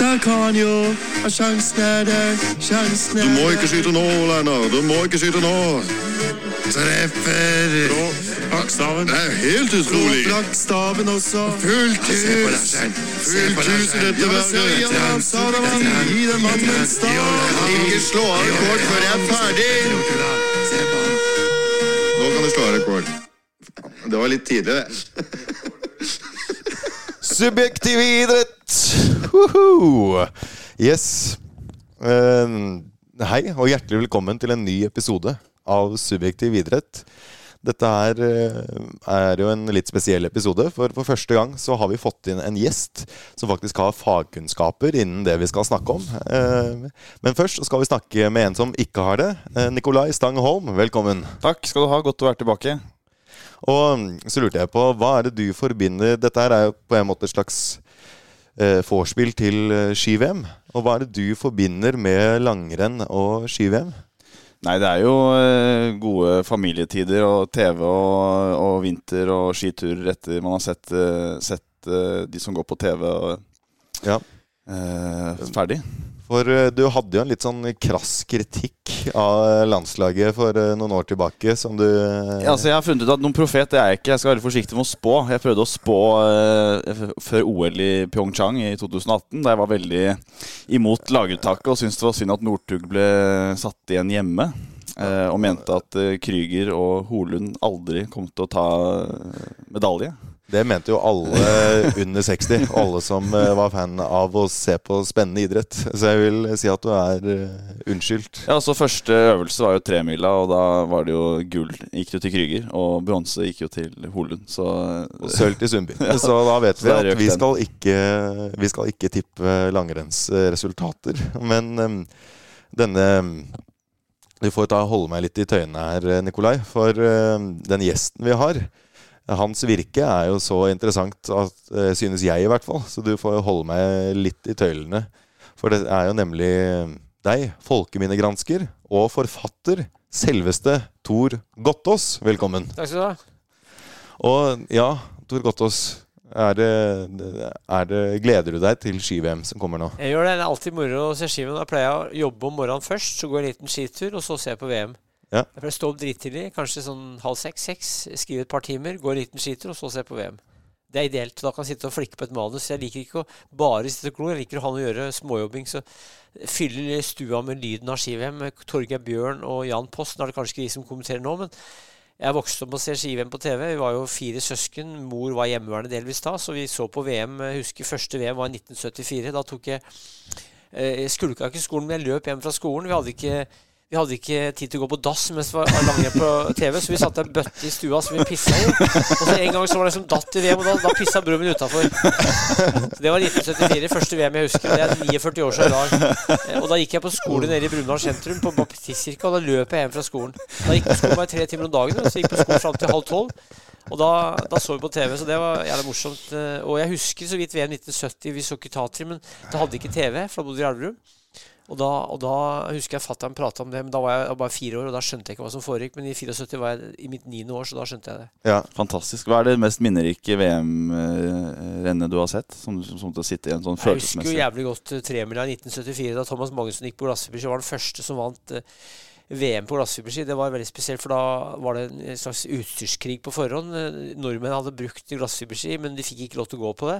Der kan han jo. Og sjansen er der. Sjansen er Du må ikke skyte nå, Lennart. Du må ikke skyte nå. Treffer. Flaggstaven. Det er helt utrolig. Flaggstaven også. Fullt hus. Fullt hus i dette verket. Han sa det var i den mannens dag. Ikke slå av rekord før jeg er ferdig. Nå kan du slå av rekord. Det var litt tidlig, det. Subjektiv idrett! Woohoo! Yes. Uh, hei, og hjertelig velkommen til en ny episode av Subjektiv idrett. Dette er, eh, er jo en litt spesiell episode, for for første gang så har vi fått inn en gjest som faktisk har fagkunnskaper innen det vi skal snakke om. Eh, Men først skal vi snakke med en som ikke har det. Nikolai Stang Holm, velkommen. Takk skal du ha. Godt å være tilbake. Og så lurte jeg på, hva er det du forbinder Dette her er jo på en måte et slags vorspiel til eh, ski-VM. Og hva er det du forbinder med langrenn og ski-VM? Nei, det er jo eh, gode familietider og TV og, og vinter og skiturer etter man har sett, eh, sett eh, de som går på TV og, Ja. eh, ferdig. For eh, du hadde jo en litt sånn krass kritikk av landslaget for eh, noen år tilbake, som du eh, Ja, altså Jeg har funnet ut at noen profet det er jeg ikke. Jeg skal være forsiktig med å spå. Jeg prøvde å spå eh, før OL i Pyeongchang i 2018, da jeg var veldig imot laguttaket og syntes det var synd at Northug ble satt igjen hjemme. eh, og mente at eh, Krüger og Holund aldri kom til å ta medalje. Det mente jo alle under 60. og Alle som eh, var fan av å se på spennende idrett. Så jeg vil si at du er eh, unnskyldt. Ja, så Første øvelse var jo tremila, og da var det jo gull gikk jo til Krüger. Og bronse gikk jo til Holund. Så Og sølv til Sundby. Så da vet vi at vi skal ikke, vi skal ikke tippe langrennsresultater. Men denne Du får ta holde meg litt i tøyene her, Nikolai. For den gjesten vi har, hans virke er jo så interessant, at, eh, synes jeg i hvert fall. Så du får holde meg litt i tøylene. For det er jo nemlig deg, folkeminnegransker og forfatter, selveste Tor Gottaas. Velkommen. Takk skal du ha. Og ja, Tor Gottaas. Er det, er det, gleder du deg til ski-VM som kommer nå? Jeg gjør det. Det er alltid moro å se skiven. Da pleier jeg å jobbe om morgenen først, så går jeg en liten skitur, og så ser jeg på VM. Ja. Jeg stå opp drittidlig, kanskje sånn halv seks-seks, skrive et par timer, gå en liten skitur, og så se på VM. Det er ideelt. Da kan jeg sitte og flikke på et manus. Jeg liker ikke å bare sitte og glo. Jeg liker å ha noe å gjøre, småjobbing. Så fyller stua med lyden av ski-VM. Torgeir Bjørn og Jan Post. Nå er det kanskje ikke de som kommenterer nå, men jeg vokste opp med å se ski-VM på TV. Vi var jo fire søsken. Mor var hjemmeværende delvis da, så vi så på VM. Jeg husker første VM var i 1974. Da tok jeg eh, Jeg skulka ikke skolen, men jeg løp hjem fra skolen. Vi hadde ikke vi hadde ikke tid til å gå på dass mens vi var lange på TV, så vi satte en bøtte i stua som vi pissa i. Og så En gang så var det som datt i VM, og da, da pissa broren min utafor. Det var 1974. Første VM jeg husker. Det er 49 år siden i dag. Eh, Og da gikk jeg på skole nede i Brumunddal sentrum, på Baptistkirka, og da løp jeg hjem fra skolen. Da gikk jeg på skolen bare tre timer om dagen, og så gikk jeg på skolen fram til halv tolv. Og da, da så vi på TV, så det var jævlig morsomt. Eh, Og jeg husker så vidt VM 1970. Vi så ikke Tatri, men da hadde ikke TV, for da bodde vi i Elverum. Og da, og da husker jeg fatter'n prata om det, men da var jeg bare fire år, og da skjønte jeg ikke hva som foregikk. Men i 74 var jeg i mitt niende år, så da skjønte jeg det. Ja, Fantastisk. Hva er det mest minnerike VM-rennet du har sett? Som, som, som til å sitte i en sånn følelsesmessig Jeg husker jo jævlig godt eh, tremila i 1974, da Thomas Magnussen gikk på glassfiberski. Var den første som vant eh, VM på glassfiberski. Det var veldig spesielt, for da var det en slags utstyrskrig på forhånd. Eh, Nordmenn hadde brukt glassfiberski, men de fikk ikke lov til å gå på det.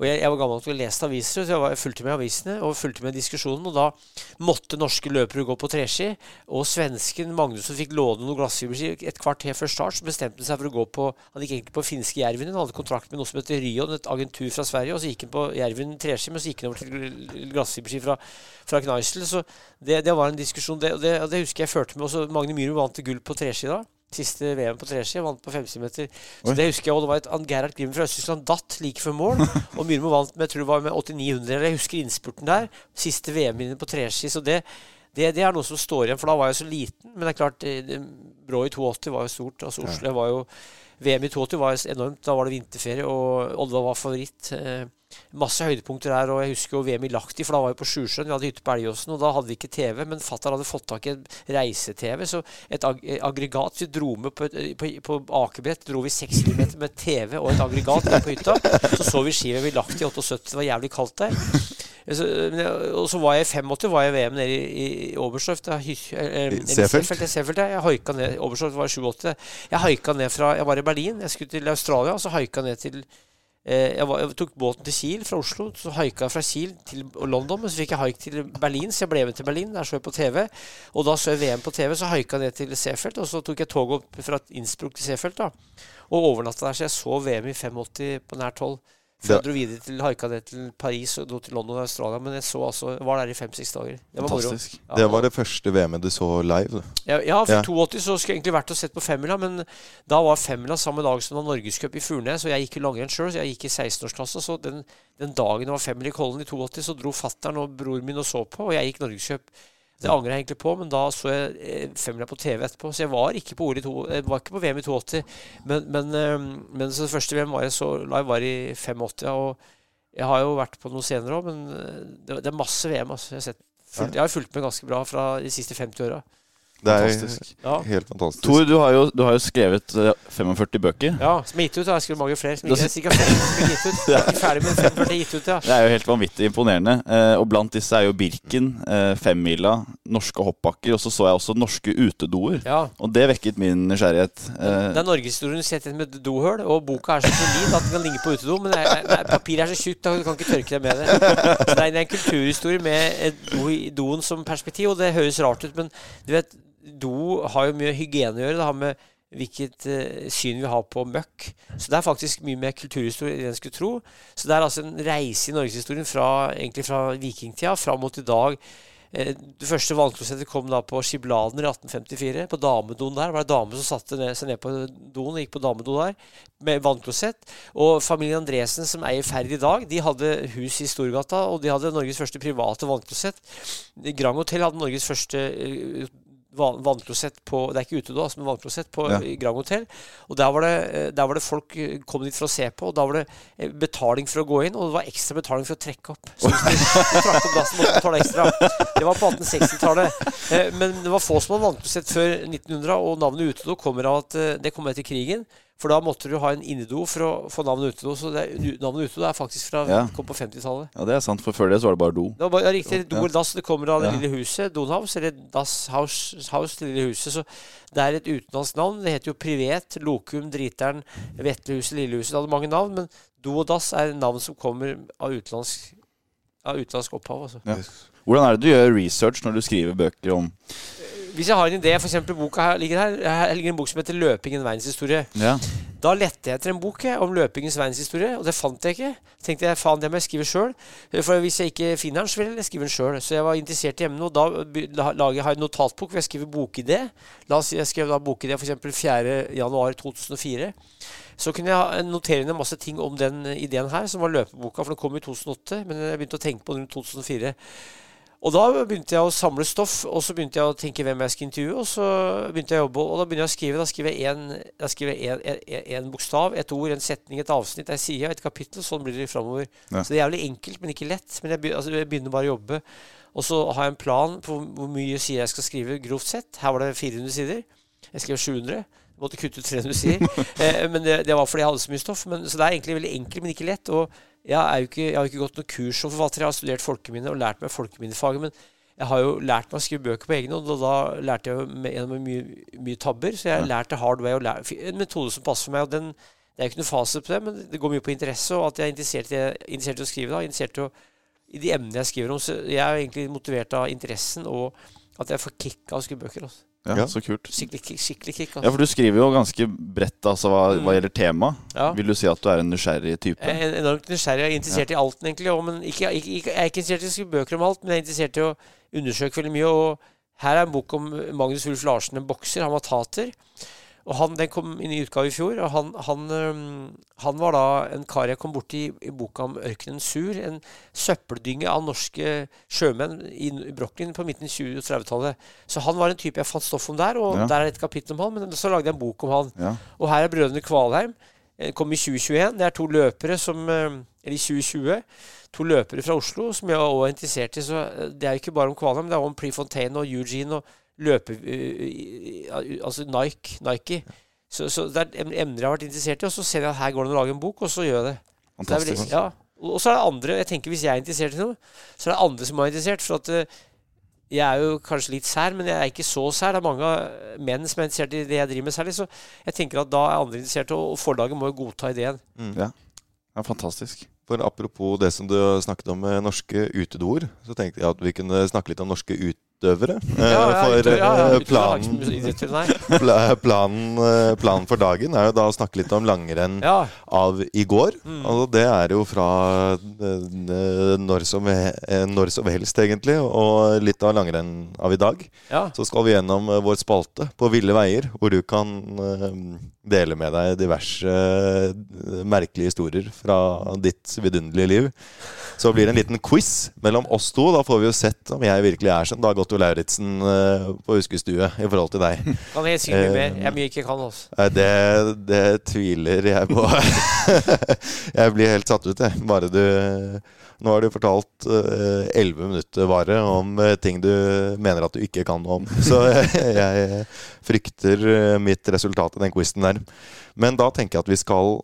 Og jeg, jeg var gammel nok å lese aviser, så jeg, var, jeg fulgte med avisene og fulgte med diskusjonen. Og da måtte norske løpere gå på treski. Og svensken Magnusson fikk låne noen glassfiberski et kvarter før start. Så bestemte han seg for å gå på Han gikk egentlig på finske Jervinen. Han hadde kontrakt med noe som heter Ryon, et agentur fra Sverige. Og så gikk han på Jervin treski, men så gikk han over til glassfiberski fra, fra Kneisel. Så det, det var en diskusjon. Det, og det, det husker jeg førte med. Også Magne Myhrum vant til gull på treski da. Siste VM på treski. Vant på 50 meter. Så Oi. det husker jeg, og det var et Gerhard Grimmen fra Øst-Tyskland datt like før mål. Og Myrmo vant med jeg tror det var med 8900. Eller jeg husker innspurten der. Siste VM-minne på treski. Så det, det, det er noe som står igjen, for da var jeg så liten. Men det er klart, det, Brå i 82 var jo stort. altså Oslo var jo VM i 82 var enormt. Da var det vinterferie, og Oddvar var favoritt. Eh, masse høydepunkter der. Og jeg husker jo VM i Lahti, for da var vi på Sjusjøen. Vi hadde hytte på Elgåsen, og da hadde vi ikke TV. Men fatter'n hadde fått tak i en reise-TV, så et ag eh, aggregat Vi dro med på, et, på, på akebrett dro vi 6 km med TV og et aggregat på hytta. Så så vi ski-VM i i 78. Det var jævlig kaldt der. Og så var jeg i 85 var jeg VM nede i, i Oberstdorf. eh, eller Seefeld? Seefeld, ja, Jeg haika ned Oberstdorf var i 87. Jeg haika ned fra Jeg var i Berlin. Jeg skulle til Australia, og så haika ned til eh, jeg, var, jeg tok båten til Kiel fra Oslo. Så haika jeg fra Kiel til London, men så fikk jeg haik til Berlin, så jeg ble med til Berlin. Der så jeg på TV. Og da så jeg VM på TV, så haika jeg ned til Seefeld. Og så tok jeg toget opp fra Innsbruck til Seefeld, da. Og overnatta der, så jeg så VM i 85 på nært hold. Før jeg dro videre til haika ned til Paris og dro til London og Australia. Men jeg så altså, var der i fem-seks dager. Det var moro. Ja, Det var det første VM-et du så live. ja, ja, for Ja. 82 så skulle jeg egentlig vært og sett på femmila, men da var femmila samme dag som det var norgescup i Furnes, og jeg gikk i langrenn sjøl, så jeg gikk i 16-årsklasse. Så den, den dagen det var femmila i Kollen i 82, så dro fattern og bror min og så på, og jeg gikk norgescup. Det angrer jeg egentlig på, men da så jeg eh, femmila på TV etterpå, så jeg var ikke på, to, jeg var ikke på VM i 82. Men, men, eh, men så det første VM var jeg så live, var i 85, og jeg har jo vært på noe senere òg, men eh, det, det er masse VM. Altså. Jeg, har sett, fulgt, jeg har fulgt med ganske bra fra de siste 50 åra. Det er Fantastisk. Ja. helt fantastisk. Tor, du har jo, du har jo skrevet eh, 45 bøker. Ja, som er gitt ut. da. Jeg skulle mange flere. Som ikke er sikkert flere som er gitt ut. Jeg er ikke ferdig med 45 gitt ut, ja. Det er jo helt vanvittig imponerende. Eh, og blant disse er jo Birken, eh, Femmila, norske hoppbakker, og så så jeg også norske utedoer. ja. Og det vekket min nysgjerrighet. Eh, Det er norgeshistorien sett inn med dohøl, og boka er så solid at den kan ligge på utedo. Men det er, nei, papiret er så tjukt at du kan ikke tørke deg med det. Så det er, det er en kulturhistorie med et do, i doen som perspektiv, og det høres rart ut, men du vet, do har jo mye hygiene å gjøre. Det har med hvilket uh, syn vi har på møkk. Så det er faktisk mye mer kulturhistorie enn en skulle tro. Så det er altså en reise i norgeshistorien fra, egentlig fra vikingtida fram mot i dag. Eh, Det første vannklosettet kom da på Skibladen i 1854. På damedoen der var det dame som satte seg ned på doen og gikk på damedo der med vannklosett. Og familien Andresen, som eier Ferd i dag, de hadde hus i Storgata, og de hadde Norges første private vannklosett. Grand Hotel hadde Norges første eh, van- vannklosett på Det er ikke utedo, altså, men vannklosett på Ja. Grand Hotel. Og der var, det, eh, der var det folk eh, kom dit for å se på, og da var det eh, betaling for å gå inn, og det var ekstra betaling for å trekke opp. Så hvis du, du trakk opp dassen, måtte du betale ekstra. Det var på 1860-tallet. Eh, Men det var få som hadde vannklosett før 1900, og navnet utedo kommer av at det kom etter krigen. For da måtte du ha en innedo for å få navnet utedo. Så det, navnet utedo er faktisk fra Ja. kom på 50-tallet. ja, det er sant, for før det så var det bare do. Det var bare, ja, riktig. Do eller dass. Det kommer av det lille huset. Donhaus, eller Das House, House, det lille huset. Så det er et utenlandsk navn. Det heter jo Privet, Lokum, Driteren, Vetlehuset, Lillehuset. Det hadde mange navn, men do og dass er navn som kommer av utenlandsk, av utenlandsk opphav. Altså. Hvordan er det du gjør research når du skriver bøker om Hvis jeg har en idé, f.eks. boka her ligger her, her ligger en bok som heter 'Løpingen verdenshistorie'. Ja, Da lette jeg etter en bok om løpingens verdenshistorie, og det fant jeg ikke. tenkte jeg, faen, det må jeg skrive sjøl. For hvis jeg ikke finner den, så vil jeg skrive den sjøl. Så jeg var interessert i emnet, og da lager jeg en notatbok hvor jeg skriver bokidé. La oss si jeg skrev da bokidé f.eks. 4.1.2004. Så kunne jeg notere ned masse ting om den ideen her, som var løpeboka, for den kom i 2008. Men jeg begynte å tenke på den rundt 2004. Og da begynte jeg å samle stoff, og så begynte jeg å tenke hvem jeg skulle intervjue. Og så begynte jeg å jobbe, og da begynner jeg å skrive. Da skriver jeg en, da skriver jeg en, en, en bokstav, et ord, en setning, et avsnitt, ei side, et kapittel. Sånn blir det framover. Ja. Så det er jævlig enkelt, men ikke lett. Men jeg, altså, jeg begynner bare å jobbe. Og så har jeg en plan på hvor mye sider jeg skal skrive, grovt sett. Her var det 400 sider. Jeg skrev 700. Jeg måtte kutte ut 300 sider. eh, men det, det var fordi jeg hadde så mye stoff. Men, så det er egentlig veldig enkelt, men ikke lett. Og jeg, jo ikke, jeg har jo ikke gått noe kurs som forfatter. Jeg har studert folkeminne og lært meg folkeminnefaget. Men jeg har jo lært meg å skrive bøker på egen hånd, og da lærte jeg med, gjennom mye, mye tabber. Så jeg lærte hard way. Lær, en metode som passer for meg. og den det er jo ikke noe fasit på det, men det går mye på interesse, og at jeg er interessert i, interessert i å skrive. da, interessert i, å, i de emnene jeg skriver om. Så jeg er jo egentlig motivert av interessen, og at jeg får kick av å skrive bøker. Altså. Ja, Ja. så kult. Skikkelig kick. skikkelig kick Ja, altså. for du skriver jo ganske bredt altså, hva, hva Mm. gjelder tema. Ja. Vil du si at du er en nysgjerrig type? Jeg er enormt nysgjerrig. Jeg er interessert i alt, egentlig. Og, men ikke, ikke, ikke, jeg er ikke interessert i å skrive bøker om alt, men jeg er interessert i å undersøke veldig mye. Og her er en bok om Magnus Ulf Larsen, en bokser. Han var tater. Og han, Den kom inn i utgave i fjor. og han, han, han var da en kar jeg kom borti i boka om Ørkenen Sur. En søppeldynge av norske sjømenn i Brooklyn på midten av 20- og 30-tallet. Så han var en type jeg fant stoff om der, og Ja. der er et kapittel om han. Men så lagde jeg en bok om han. Ja. Og her er brødrene Kvalheim. Kom i 2021. Det er to løpere som Eller i 2020. To løpere fra Oslo som jeg også er interessert i. Så eh, det er jo ikke bare om Kvalheim, det er om Prefontaine og Eugene og løpe... eh, Altså Nike. Nike. Så, så det er emner jeg har vært interessert i, og så ser jeg at her går det an å lage en bok, og så gjør jeg det. Så det Fantastisk. ja. Og så er det andre Jeg tenker Hvis jeg er interessert i noe, så er det andre som er interessert. For at eh, jeg er jo kanskje litt sær, men jeg er ikke så sær. Det er mange eh, menn som er interessert i det jeg driver med særlig. Så jeg tenker at da er andre interessert, og forlaget må jo godta ideen. Ja. ja, fantastisk. For apropos det som du snakket om med norske utedoer, så tenkte jeg at vi kunne snakke litt om norske utøvere. Eh, Ja, ja, for ja, ja, eh, jeg planen, planen, eh, planen for dagen er jo da å snakke litt om langrenn Ja, av i går. Mm. Altså, det er jo fra når som, når som helst, egentlig, og litt av langrenn av i dag. ja. Så skal vi gjennom vår spalte på Ville veier, hvor du kan dele med deg diverse eh, merkelige historier fra ditt vidunderlige liv. Så blir det en liten quiz mellom oss to. Da får vi jo sett om jeg virkelig er som Dag Otto Lauritzen eh, på huskestue i forhold til deg. Kan jeg si mye Eh, mer. Jeg er mye ikke kan, også. Nei, Det, det tviler jeg på. jeg blir helt satt ut, jeg. Bare du Nå har du fortalt elleve minutter vare om uh, ting du mener at du ikke kan noe om. Så jeg frykter eh, mitt resultat i den quizen der. Men da tenker jeg at vi skal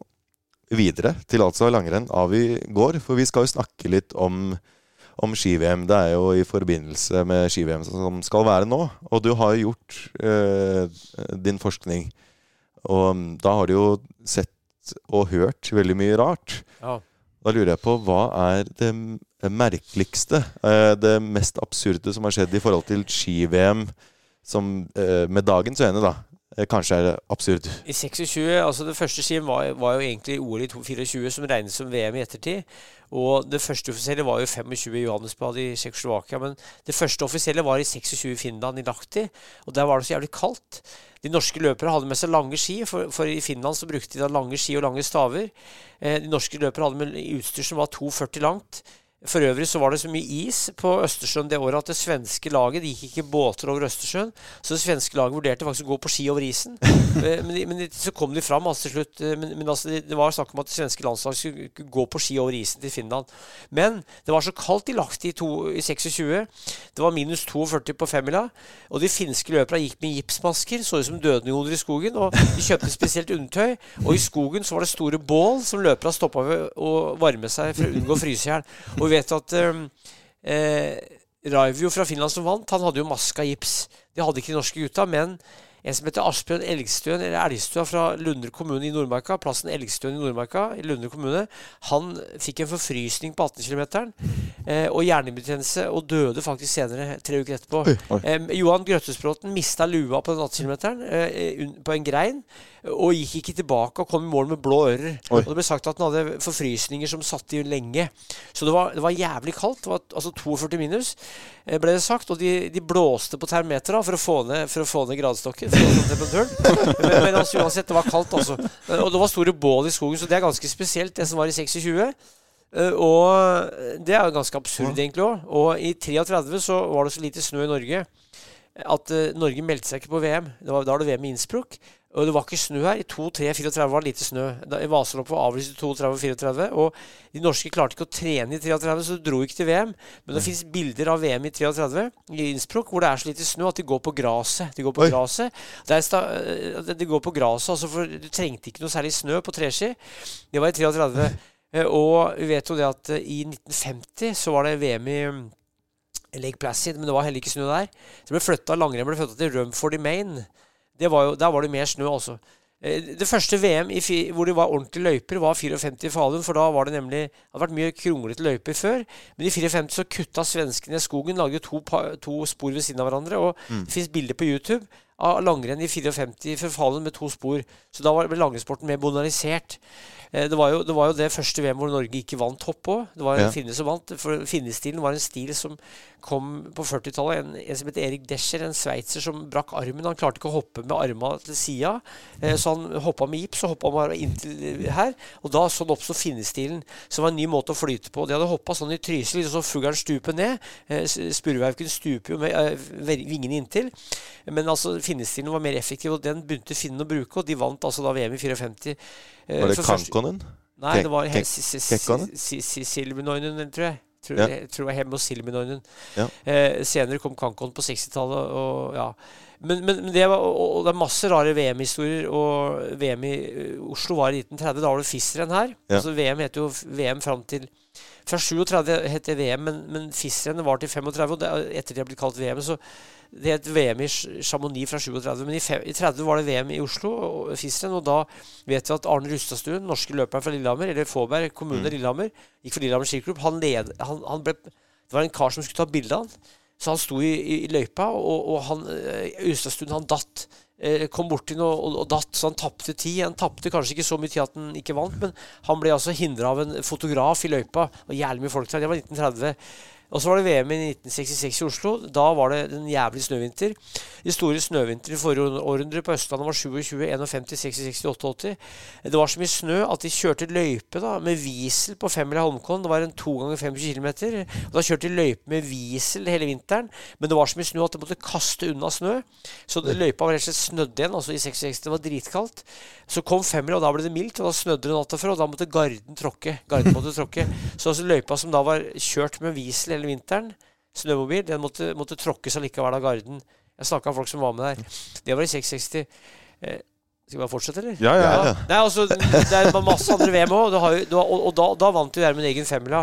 videre til altså langrenn av i går. For vi skal jo snakke litt om, om ski-VM. Det er jo i forbindelse med ski-VM som skal være nå. Og du har jo gjort eh, din forskning. Og mm, da har du jo sett og hørt veldig mye rart. Ja. Da lurer jeg på hva er det merkeligste, eh, det mest absurde som har skjedd i forhold til ski-VM, som eh, med dagens øyne, da, eh, kanskje er absurd. I 26, altså Det første skien var, var jo egentlig OL i 24, som regnes som VM i ettertid. Og det første offisielle var jo 25 i Johannesbad i Tsjekkoslovakia. Men det første offisielle var i 26 i Finland, i Lahti. Og der var det så jævlig kaldt. De norske løpere hadde med seg lange ski, for, for i Finland så brukte de da lange ski og lange staver. Eh, de norske løpere hadde med utstyr som var 2,40 langt. For øvrig så var det så mye is på Østersjøen det året at det svenske laget Det gikk ikke båter over Østersjøen. Så det svenske laget vurderte faktisk å gå på ski over isen. Eh, men, men så kom de fram altså, til slutt. eh, Men, men altså, det, var snakk om at det svenske landslaget skulle gå på ski over isen til Finland. Men det var så kaldt i Lahti i, i 26. Det var minus 42 på femmila. Og de finske løperne gikk med gipsmasker, så ut som dødende i skogen. Og de kjøpte spesielt undertøy. Og i skogen så var det store bål som løperne stoppa ved å varme seg for å unngå å fryse i hjel. Og vi vet at eh, eh, Raivio fra Finland som vant, han hadde jo maska gips. Det hadde ikke de norske gutta, men en som heter Asbjørn Elgstøen, eller Elgstua fra Lunder kommune i Nordmarka, plassen Elgstøen i Nordmarka i Lunder kommune, han fikk en forfrysning på 18 km eh, og hjernebetennelse, og døde faktisk senere, tre uker etterpå. Eh, Johan Grøttesbråten mista lua på den 18 km eh, på en grein, og gikk ikke tilbake og kom i mål med blå ører. Oi. Og det ble sagt at han hadde forfrysninger som satt i lenge. Så det var, det var jævlig kaldt. Det var altså 42 minus, eh, ble det sagt. Og de, de blåste på termometera for, for å få ned gradestokken. Temperaturen. Men, men altså, uansett, det var kaldt, altså. Eh, Og det var store bål i skogen, så det er ganske spesielt, det som var i 26. Eh, Og det er jo ganske absurd, egentlig òg. Og i 33 så var det så lite snø i Norge at eh, Norge meldte seg ikke på VM. Det var, da var det VM i Innsbruck. Og det var ikke snø her. I 2, 3, 34 var det lite snø. Vasaloppet var avlyst i 32 og 34. Og de norske klarte ikke å trene i 33, så de dro ikke til VM. Men det fins bilder av VM i 33 i Innsbruck hvor det er så lite snø at de går på graset. De går på Oi. graset. Eh, de går på graset, altså for du trengte ikke noe særlig snø på treski. Det var i 33. Eh, Og vi vet jo det at eh, i 1950 så var det VM i mm, Lake Placid, men det var heller ikke snø der. Så ble flyttet, langrenn ble flytta til Rumford i Maine. Det var jo, der var det mer snø, altså. Eh, Det første VM i, hvor det var ordentlige løyper, var 54 i Falun. For da var det nemlig Det hadde vært mye kronglete løyper før. Men i 54 så kutta svenskene skogen, lagde to, to spor ved siden av hverandre. Og det fins bilder på YouTube av langrenn i 54 for Falun med to spor. Så da var- ble langrennssporten mer modernisert. Eh, Det var, jo, det var jo det første VM hvor Norge ikke vant hopp òg. Det var en Ja. finne som vant. For finnestilen var en stil som kom på 40-tallet. En, en som het Erik Descher, en sveitser som brakk armen. Han klarte ikke å hoppe med armen til sida, eh, så han hoppa med gips og hoppa bare inntil her. Og da sånn oppsto finnestilen, som var en ny måte å flyte på. De hadde hoppa sånn i Trysil, så fuglen stuper ned. Spurvehauken stuper jo med eh, vingene inntil. Men altså finnestilen var mer effektiv, og den begynte finnene å bruke, og de vant altså da VM i 54. eh, Var det Kankonen? Nei, det var kek- Si- si- si- Kekkonen? si- si- Silminoinen, tror jeg. Tror, Ja. jeg tror det var Hemmo Silminoinen. Ja. Eh, senere kom Kankon på 60-tallet, og ja. Men, men, men det, var, og det er masse rare VM-historier. Og VM i uh, Oslo var i 1930. Da var det FIS-renn her. Ja. Altså VM heter jo VM fram til Fra 37 het det VM, men, men FIS-rennet var til 35. Og det, etter det har blitt kalt VM. Så det het VM i Chamonix fra 37. Men i, fe, i 30 var det VM i Oslo, og FIS-renn. Og da vet vi at Arne Rustadstuen, norske løperen fra Lillehammer, eller Fåberg kommune Lillehammer, gikk for Lillehammer skiklubb. Han, led, han, han ble, det var en kar som skulle ta bilde av han. Så han sto i, i, i løypa, og, og han, Rustadstuen, han datt. Eh, kom borti noe og, og datt, så han tapte tid. Han tapte kanskje ikke så mye tid at han ikke vant, men han ble altså hindra av en fotograf i løypa. Og jævlig mye folk der. Det var 1930. Og så var det VM i 1966 i Oslo. Da var det en jævlig snøvinter. De store snøvintrene i forrige århundre på Østlandet var 27, 51, 66, 88. Det var så mye snø at de kjørte løype da, med Wiesel på femmila Holmkollen. Det var en to ganger 25 km. Da kjørte de løype med Wiesel hele vinteren. Men det var så mye snø at de måtte kaste unna snø. Så løypa var rett og slett snødd igjen. Altså i 66 det var dritkaldt. Så kom femmila, og da ble det mildt. Og da snødde det natta før, og da måtte Garden tråkke. Garden måtte tråkke. Så altså løypa som da var kjørt med Wiesel hele vinteren, snømobil, den måtte, måtte tråkkes allikevel av Garden. Jeg snakka med folk som var med der. Det var i 660. Eh, skal vi bare fortsette, eller? Ja, ja, ja. Nei, altså, det er masse andre VM òg. Og, og da, da vant jo Gjermund egen femmila.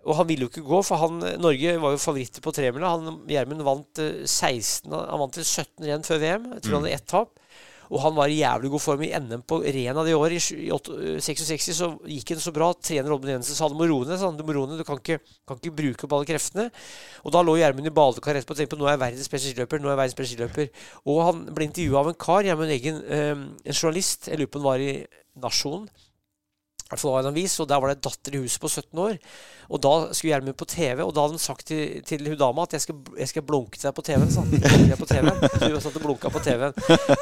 Og han ville jo ikke gå, for han, Norge var jo favoritter på tremila. Han- Gjermund vant eh, 16 Han vant til 17 renn før VM. Jeg tror han hadde ett tap. Og han var i jævlig god form i NM på ren det året. I i øh, 66 så gikk han så bra. Trener Robin Jensen sa du må roe ned. Du må roe ned, du kan ikke, kan ikke bruke opp alle kreftene. Og da lå Gjermund i badekar rett på og tenkte på nå er jeg verdens beste skiløper. nå er jeg verdens beste skiløper. Og han ble intervjua av en kar, Gjermund Eggen, eh, en journalist. Jeg lurer på han var i Nasjonen. Var det en avis, og Der var det en datter i huset på 17 år. Og Da skulle Gjermund på TV, og da hadde de sagt til, til hun dama at jeg skal, jeg skal blunke til deg på TV-en. Så hun satt og blunka på TV-en.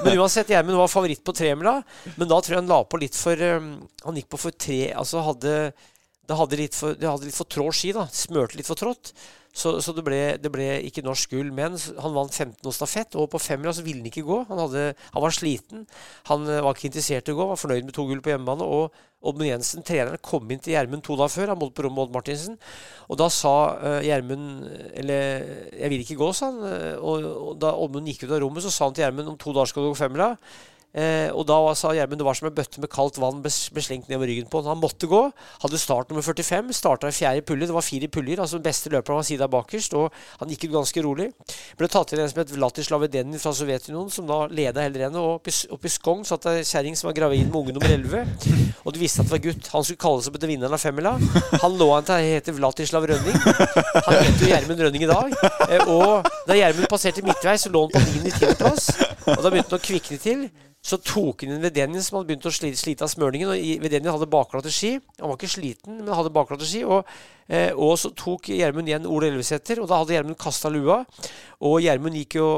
Men uansett, Gjermund var favoritt på tremila. Men da tror jeg han la på litt for um, Han gikk på for tre Altså hadde det hadde litt for, det for trå ski, da. Smørte litt for trått. Så, så det, ble, det ble ikke norsk gull. Men han vant 15 og stafett, og på femmila så ville han ikke gå. Han, hadde, han var sliten. Han eh, var ikke interessert i å gå, var fornøyd med to gull på hjemmebane. Og Oddmund Jensen, treneren, kom inn til Gjermund to dager før. Han måtte på rommet med Odd Martinsen. Og da sa Gjermund Gjermund Eller 'Jeg vil ikke gå', sa han. eh, Og, og da Oddmund gikk ut av rommet, så sa han til Gjermund 'Om to dager skal du gå femmila'. Eh, og da sa Gjermund det var som en bøtte med kaldt vann ble slengt nedover ryggen på han. Måtte gå. Hadde start nummer 45. Starta i fjerde pulje. Det var fire puljer. Altså den beste løperen var sida bakerst. Og han gikk ut ganske rolig. Ble tatt inn en som het Vlatislav Edenin fra Sovjetunionen, som da leda hele rennet. Og oppe i, Skogn satt ei kjerring som var gravid med unge nummer 11. Og de visste at det var gutt. Han skulle kalles opp etter vinneren av femmila. Han lå an til å hete Vlatislav Rønning. Han heter jo Gjermund Rønning i dag. Eh, og da Gjermund passerte midtveis, så lå han på 9.-10.-plass. Og da begynte han å kvikne til. Så tok han inn Vedenin, som hadde begynt å slite, slite av smørningen. Og Vedenien hadde bakglatte ski. Han var ikke sliten, men hadde bakglatte ski. Og, eh, og så tok Gjermund igjen Ole Elvesæter, og da hadde Gjermund kasta lua. Og Gjermund gikk jo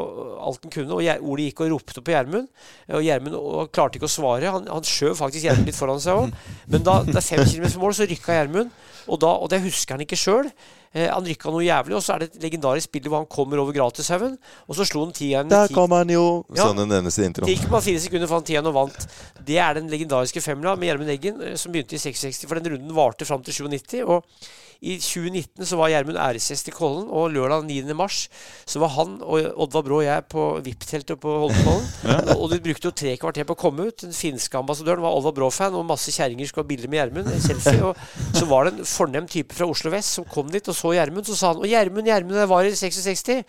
alt han kunne, og Ole gikk og ropte på Gjermund. Og Gjermund klarte ikke å svare. Han, han skjøv faktisk Gjermund litt foran seg òg. Men da det er fem kilometer fra mål, så rykka Gjermund. Og, og det husker han ikke sjøl. Eh, han rykka noe jævlig, og så er det et legendarisk bilde hvor han kommer over Gratishaugen, og så slo han tieren Der kom han jo! Ja. Sånn den eneste det introen. gikk bare fire sekunder for han tieren og vant. Det er den legendariske femmila med Gjermund Eggen, eh, som begynte i 66. For den runden varte fram til 97. Og i 2019 så var Gjermund æresgjest i Kollen, og lørdag 9. mars så var han og Oddvar Brå og jeg på VIP-teltet på Holmenkollen. Og de brukte jo tre kvarter på å komme ut. Den finske ambassadøren var Oddvar Brå-fan, og masse kjerringer skulle ha bilder med Gjermund. Selfie. Og så var det en fornem type fra Oslo vest som kom dit og så Gjermund. Så sa han Og Gjermund, Gjermund, det var i 66.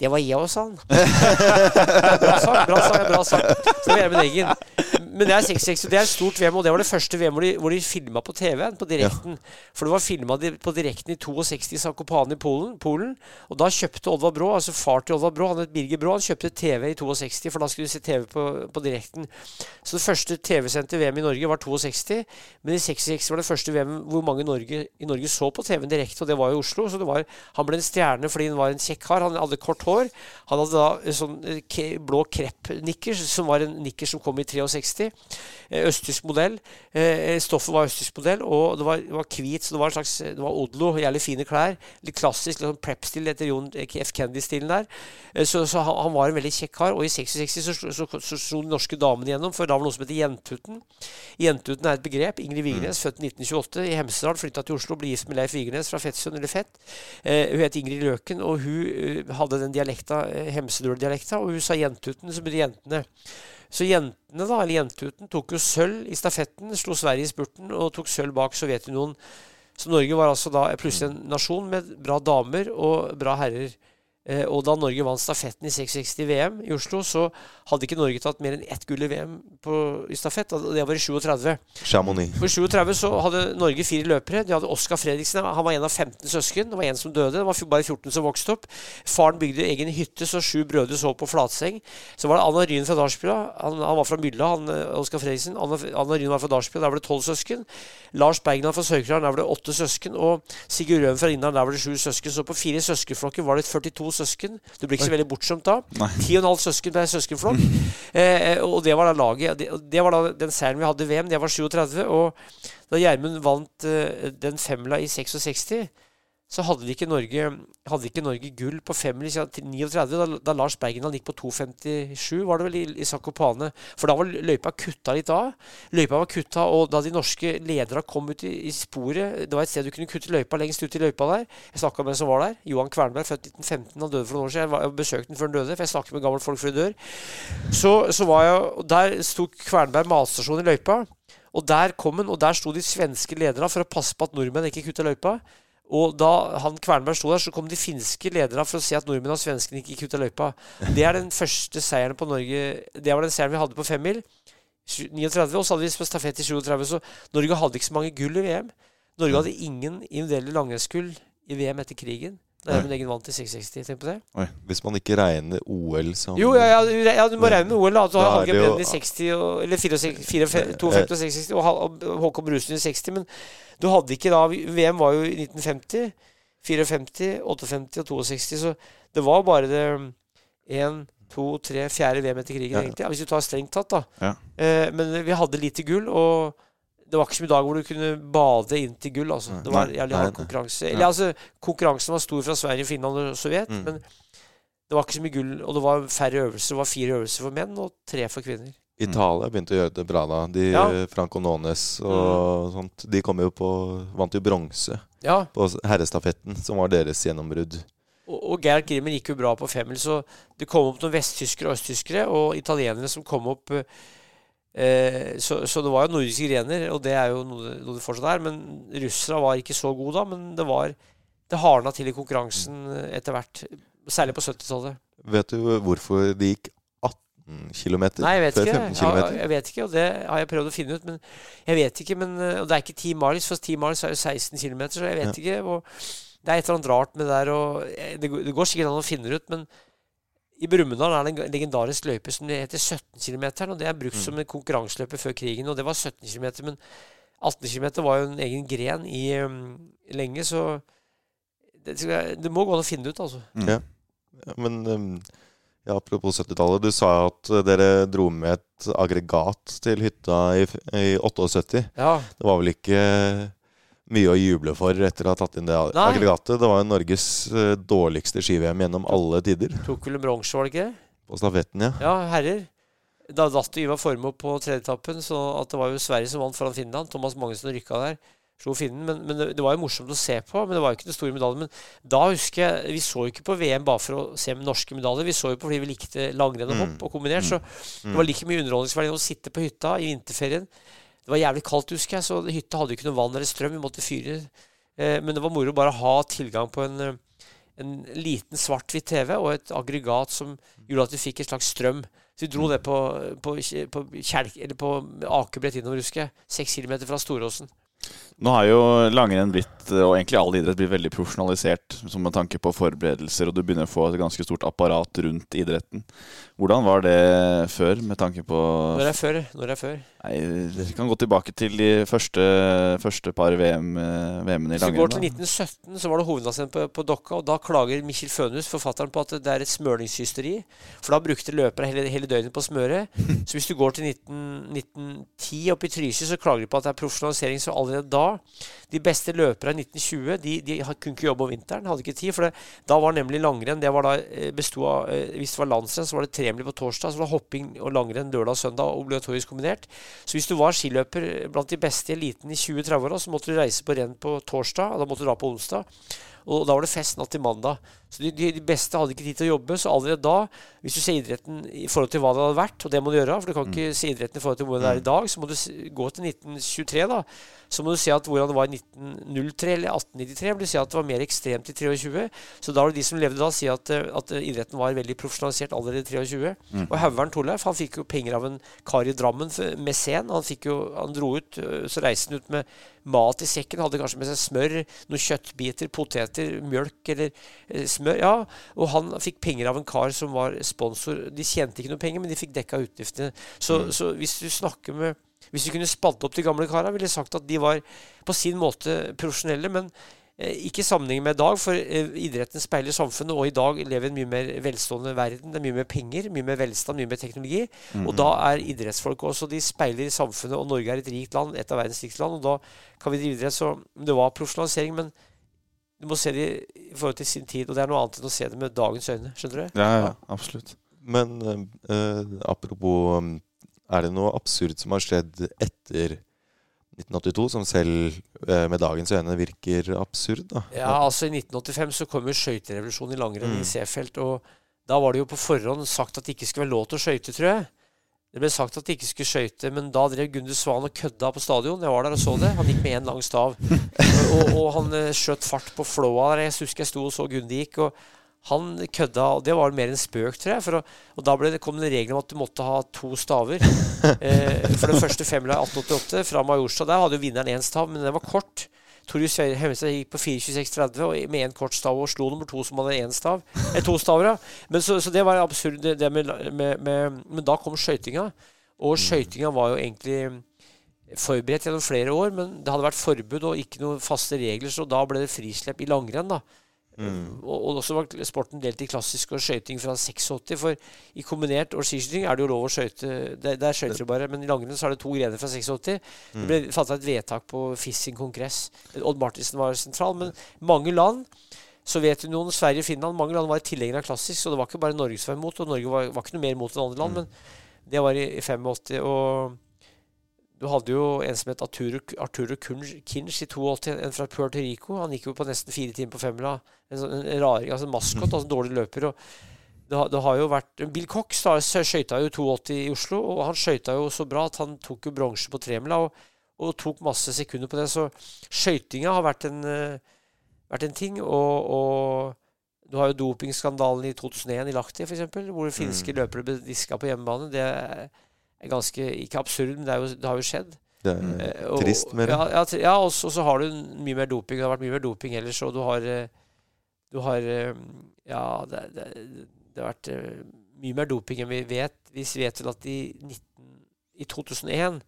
Det var jeg òg, sa han. bra sagt, bra sagt. bra sagt. Så det var Gjermund Men det er 66, det er et stort VM, og det var det første VM hvor de, hvor de filma på TV-en, på direkten. For det var filma på direkten i 62 i Zakopane i Polen, Polen. Og da kjøpte Oddvar Brå, altså far til Oddvar Brå, han het Birger Brå, han kjøpte TV i 62, for da skulle du se TV på, på direkten. Så det første TV-sendte VM i Norge var 62, men i 66 var det første VM hvor mange Norge, i Norge så på TV-en direkte, og det var i Oslo. Så det var, han ble en stjerne fordi han var en kjekk kar. Han hadde kort hår. Han hadde da en sånn eh, blå krepp-nikkers, som var en nikker som kom i 63. Eh, Østtysk modell. Eh, stoffet var østtysk modell, og det var, det var hvit, så det var en slags Det var Odlo. Jævlig fine klær. Litt klassisk litt sånn prep-stil etter John F. Kennedy-stilen der. Eh, så så han, han var en veldig kjekk kar. Og i 66 så så, så, slo de norske damene igjennom, for da var det noe som heter Jentuten. Jentuten er et begrep. Ingrid Vigernes, født i 1928 i Hemsedal, flytta til Oslo, ble gift med Leif Vigernes fra Fettsund eller Fett. Eh, hun het Ingrid Løken, og hun eh, hadde den dialekta, eh, Hemsedøl-dialekta, og hun sa Jentuten, så begynte jentene. Så jentene, da, eller Jentuten, tok jo sølv i stafetten, slo Sverige i spurten og tok sølv bak Sovjetunionen. Så Norge var altså da plutselig en nasjon med bra damer og bra herrer. Eh, og da Norge vant stafetten i 660 VM i Oslo, så hadde ikke Norge tatt mer enn ett gull i VM på, i stafett. Og det var i 37. Chamonix. For 37 så hadde Norge fire løpere. De hadde Oskar Fredriksen. Han var en av 15 søsken. Det var en som døde. Det var bare 14 som vokste opp. Faren bygde egen hytte, så sju brødre sov på flatseng. Så var det Anna Ryn fra Dalsbya. Han, han, var fra Mylla, han eh, Oskar Fredriksen. Anna, Anna Ryn var fra Dalsbya. Der var det tolv søsken. Lars Bergland fra Sør-Kragen. Der var det åtte søsken. Og Sigurd Røen fra Rindal. Der var det sju søsken. Så på fire søskenflokker var det 42 søsken. Det blir ikke så veldig bortskjemt da. Ti og en halv søsken per søskenflokk. Eh, og det var da laget. Det, det var da den seieren vi hadde i VM. Det var 37. Og da Gjermund vant eh, den femla i 66 så hadde ikke Norge, hadde ikke Norge gull på 5 eller 39, da, da Lars Bergendal gikk på 2,57, var det vel, i, i Sakopane. For da var løypa kutta litt av. Løypa var kutta, og da de norske lederne kom ut i, i, sporet Det var et sted du kunne kutte løypa lengst ut i løypa der. Jeg snakka med en som var der. Johan Kvernberg, født 1915. Han døde for noen år siden. Jeg, var, jeg besøkte den før han døde, for jeg snakker med gamle folk før de dør. Så, så var jeg, Der sto Kvernberg matstasjon i løypa. Og der kom han, og der sto de svenske lederne for å passe på at nordmenn ikke kutta løypa. Og da han Kvernberg sto der, så kom de finske lederne for å se at nordmenn og svenskene ikke gikk ut av løypa. Det er den første seieren på Norge Det var den seieren vi hadde på femmil. 39, og så hadde vi stafett i 37. Så Norge hadde ikke så mange gull i VM. Norge hadde ingen individuelle langrennsgull i VM etter krigen. Da men Egen vant i 660. Tenk på det. Oi. Hvis man ikke regner OL som Jo, ja, ja, ja du må regne med OL. da. Du har Hallgeir Brenden i 60, og, eller 54, 52 og 66, og Håkon Brusen i 60. Men du hadde ikke da VM var jo i 1950, 54, 58 og 62, så det var bare det én, to, tre, fjerde VM etter krigen, ja. egentlig. Hvis du tar strengt tatt, da. Ja. Eh, men vi hadde lite gull, og det var ikke som i dag hvor du kunne bade inn til gull. altså. Det var jævlig hard konkurranse. Eller altså, Konkurransen var stor fra Sverige, Finland og Sovjet, mm. men det var ikke så mye gull. Og det var færre øvelser. Det var fire øvelser for menn og tre for kvinner. Italia begynte å gjøre det bra da. De ja. Franco Nones og mm. sånt. De kom jo på Vant jo bronse ja. på herrestafetten, som var deres gjennombrudd. Og, og Gerd Grimmer gikk jo bra på femmil, så det kom opp noen vesttyskere og østtyskere, og italienere som kom opp Eh, så, så, det var jo nordiske grener, og det er jo noe, noe det fortsatt er. Men russerne var ikke så gode da. Men det var Det hardna til i konkurransen etter hvert. Særlig på 70-tallet. Vet du hvorfor det gikk 18 km jeg vet ikke. Ja, jeg vet ikke, og det har jeg prøvd å finne ut. Men jeg vet ikke, men, og det er ikke 10 miles, for 10 miles er jo 16 km, så jeg vet ja. ikke. Og det er et eller annet rart med det der, og det, det går sikkert an å finne det ut, men i Brumunddal er det en legendarisk løype som heter 17 km. Og det er brukt mm. som en konkurranseløype før krigen, og det var 17 km. Men 18 km var jo en egen gren i um, lenge, så det, det, må gå an å finne det ut, altså. Mm. Ja. ja. men um, ja, apropos 70-tallet. Du sa at dere dro med et aggregat til hytta i, i 78. Ja. Det var vel ikke mye å juble for etter å ha tatt inn det Nei. aggregatet. Det var jo Norges uh, dårligste ski-VM gjennom alle tider. Tok vel bronse, var det ikke? På stafetten, ja. Ja, herrer. Da datt Ivar Formoe på tredjeetappen, så at det var jo Sverige som vant foran Finland. Thomas Magnussen rykka der. Slo finnen. Men, men det, det, var jo morsomt å se på. Men det var jo ikke den store medaljen. Men da husker jeg Vi så jo ikke på VM bare for å se med norske medaljer. Vi så jo på fordi vi likte langrenn og hopp mm. og kombinert. Så mm. det var like mye underholdningsverdi å sitte på hytta i vinterferien det var jævlig kaldt, husker jeg, så hytta hadde ikke noe vann eller strøm. Vi måtte fyre. Eh, men det var moro bare å ha tilgang på en, eh, en liten svart-hvitt TV og et aggregat som gjorde at vi fikk en slags strøm. Så vi dro mm. det på, på, på, på akebrett innover, husker jeg. Seks kilometer fra Storåsen. Nå har jo langrenn blitt, og egentlig all idrett, blitt veldig profesjonalisert som med tanke på forberedelser, og du begynner å få et ganske stort apparat rundt idretten. Hvordan var det før, med tanke på Når er før? Når er før? Nei, Vi kan gå tilbake til de første, første par VM, VM-ene i langrenn. Hvis vi går til 1917, så var det hovedlandsrenn på, på, Dokka, og da klager Mikkjel Fønhus, forfatteren, på at det er et smøringshysteri. For da brukte løpere hele, hele døgnet på å smøre. Så hvis du går til 19, 1910 oppe i Trysil, så klager de på at det er profesjonalisering. Så allerede da De beste løperne i 1920 de, de kunne ikke jobbe om vinteren. Hadde ikke tid. For det, da var nemlig langrenn det var da bestod besto av eh, Hvis det var landsrenn, så var det tremil på torsdag. Så var det hopping og langrenn lørdag og søndag obligatorisk kombinert. Så hvis du var skiløper blant de beste i eliten i 20-30-åra, så måtte du reise på renn på torsdag. Og da måtte du dra på onsdag. Og da var det fest natt til mandag. Så de, de, beste hadde ikke tid til å jobbe. Så allerede da, hvis du ser idretten i forhold til hva det hadde vært, og det må du gjøre, for du kan ikke se idretten i forhold til hvordan det er i dag, så må du gå til 1923, da. Så må du se at hvordan det var i 1903 eller 1893, vil du se at det var mer ekstremt i 23. Så da var det de som levde da, si at, eh, at eh, idretten var veldig profesjonalisert allerede i 23. Og Haugern Torleif han fikk jo penger av en kar i Drammen mesen. Han, fikk jo, han dro ut, øh, så reiste han ut med mat i sekken. Hadde kanskje med seg smør, noen kjøttbiter, poteter, mjølk eller eh, smør. Ja, og han fikk penger av en kar som var sponsor. De tjente ikke noe penger, men de fikk dekka utgiftene. Så, så hvis du snakker med Hvis du kunne spalt opp de gamle kara, ville jeg sagt at de var på sin måte profesjonelle, men ikke i sammenheng med i dag, for eh, idretten speiler samfunnet, og i dag lever en mye mer velstående verden. Det er mye mer penger, mye mer velstand, mye mer teknologi. Og da er idrettsfolk også De speiler samfunnet, og Norge er et rikt land, et av verdens rikeste land, og da kan vi drive idrett. Så det var profesjonalisering, men du må se det i forhold til sin tid, og det er noe annet enn å se det med dagens øyne. Skjønner du? Ja, ja, absolutt. Men øh, apropos Er det noe absurd som har skjedd etter 1982, som selv eh, med dagens øyne virker absurd? da? Ja, altså I 1985 så kom jo skøyterevolusjonen i langrenn Mm. i Seefeld. Og da var det jo på forhånd sagt at det ikke skulle være lov til å skøyte, tror jeg. Det ble sagt at de ikke skulle skøyte, men da drev Gunde Svan og kødda på stadion. Jeg var der og så det. Han gikk med én lang stav. Og, og han eh, skjøt fart på flåa der. Jeg husker jeg sto og så Gunde gikk. og han kødda, og det var mer en spøk, tror jeg. Å, og da ble det, kom det regelen om at du måtte ha to staver. Eh, for den første femmila i 1888 fra Majorstua, der hadde jo vinneren én stav, men den var kort. Torjus Hemmestad gikk på 4.26,30 og med én kort stav og slo nummer to som hadde én stav. Eh, to staver, ja. Men så, så det var absurd, det, det med, med, med Men da kom skøytinga. Og skøytinga var jo egentlig forberedt gjennom flere år, men det hadde vært forbud og ikke noen faste regler, så da ble det frislepp i langrenn, da. Og, og også var sporten delt i klassisk og skøyting fra 86. For i kombinert og skiskyting er det jo lov å skøyte. Der, der skøyter du bare. Men i langrenn så er det to grener fra 86. Det ble fatta et vedtak på Fissing kongress. Odd Martinsen var sentral. Men mange land Sovjetunionen, Sverige, Finland mange land var tilhengere av klassisk. Så det var ikke bare Norge som var imot, og Norge var, var ikke noe mer imot enn andre land. Men det var i, i 85. Og du hadde jo en som het Arturo, Arturo Kinch i 82, en fra Puerto Rico. Han gikk jo på nesten fire timer på femmila. En, sånn, en raring, altså en maskot, altså en dårlig løper. det har, det har jo vært Bill Cox da, skøyta jo 82 i Oslo, og han skøyta jo så bra at han tok jo bronse på tremila og, og tok masse sekunder på det. Så skøytinga har vært en, eh, vært en ting. Og, og du har jo dopingskandalen i 2001 i Lahti, f.eks., hvor finske løpere ble diska på hjemmebane. Det er ganske Ikke absurd, men det, er jo, det har jo skjedd. Det er Eh, og- trist det. Ja, ja, ja og så og så har du mye mer doping. Det har vært mye mer doping ellers, og du har eh, Du har eh, Ja, det, det, det har vært eh, mye mer doping enn vi vet. Vi vet vel at i, 19, i 2001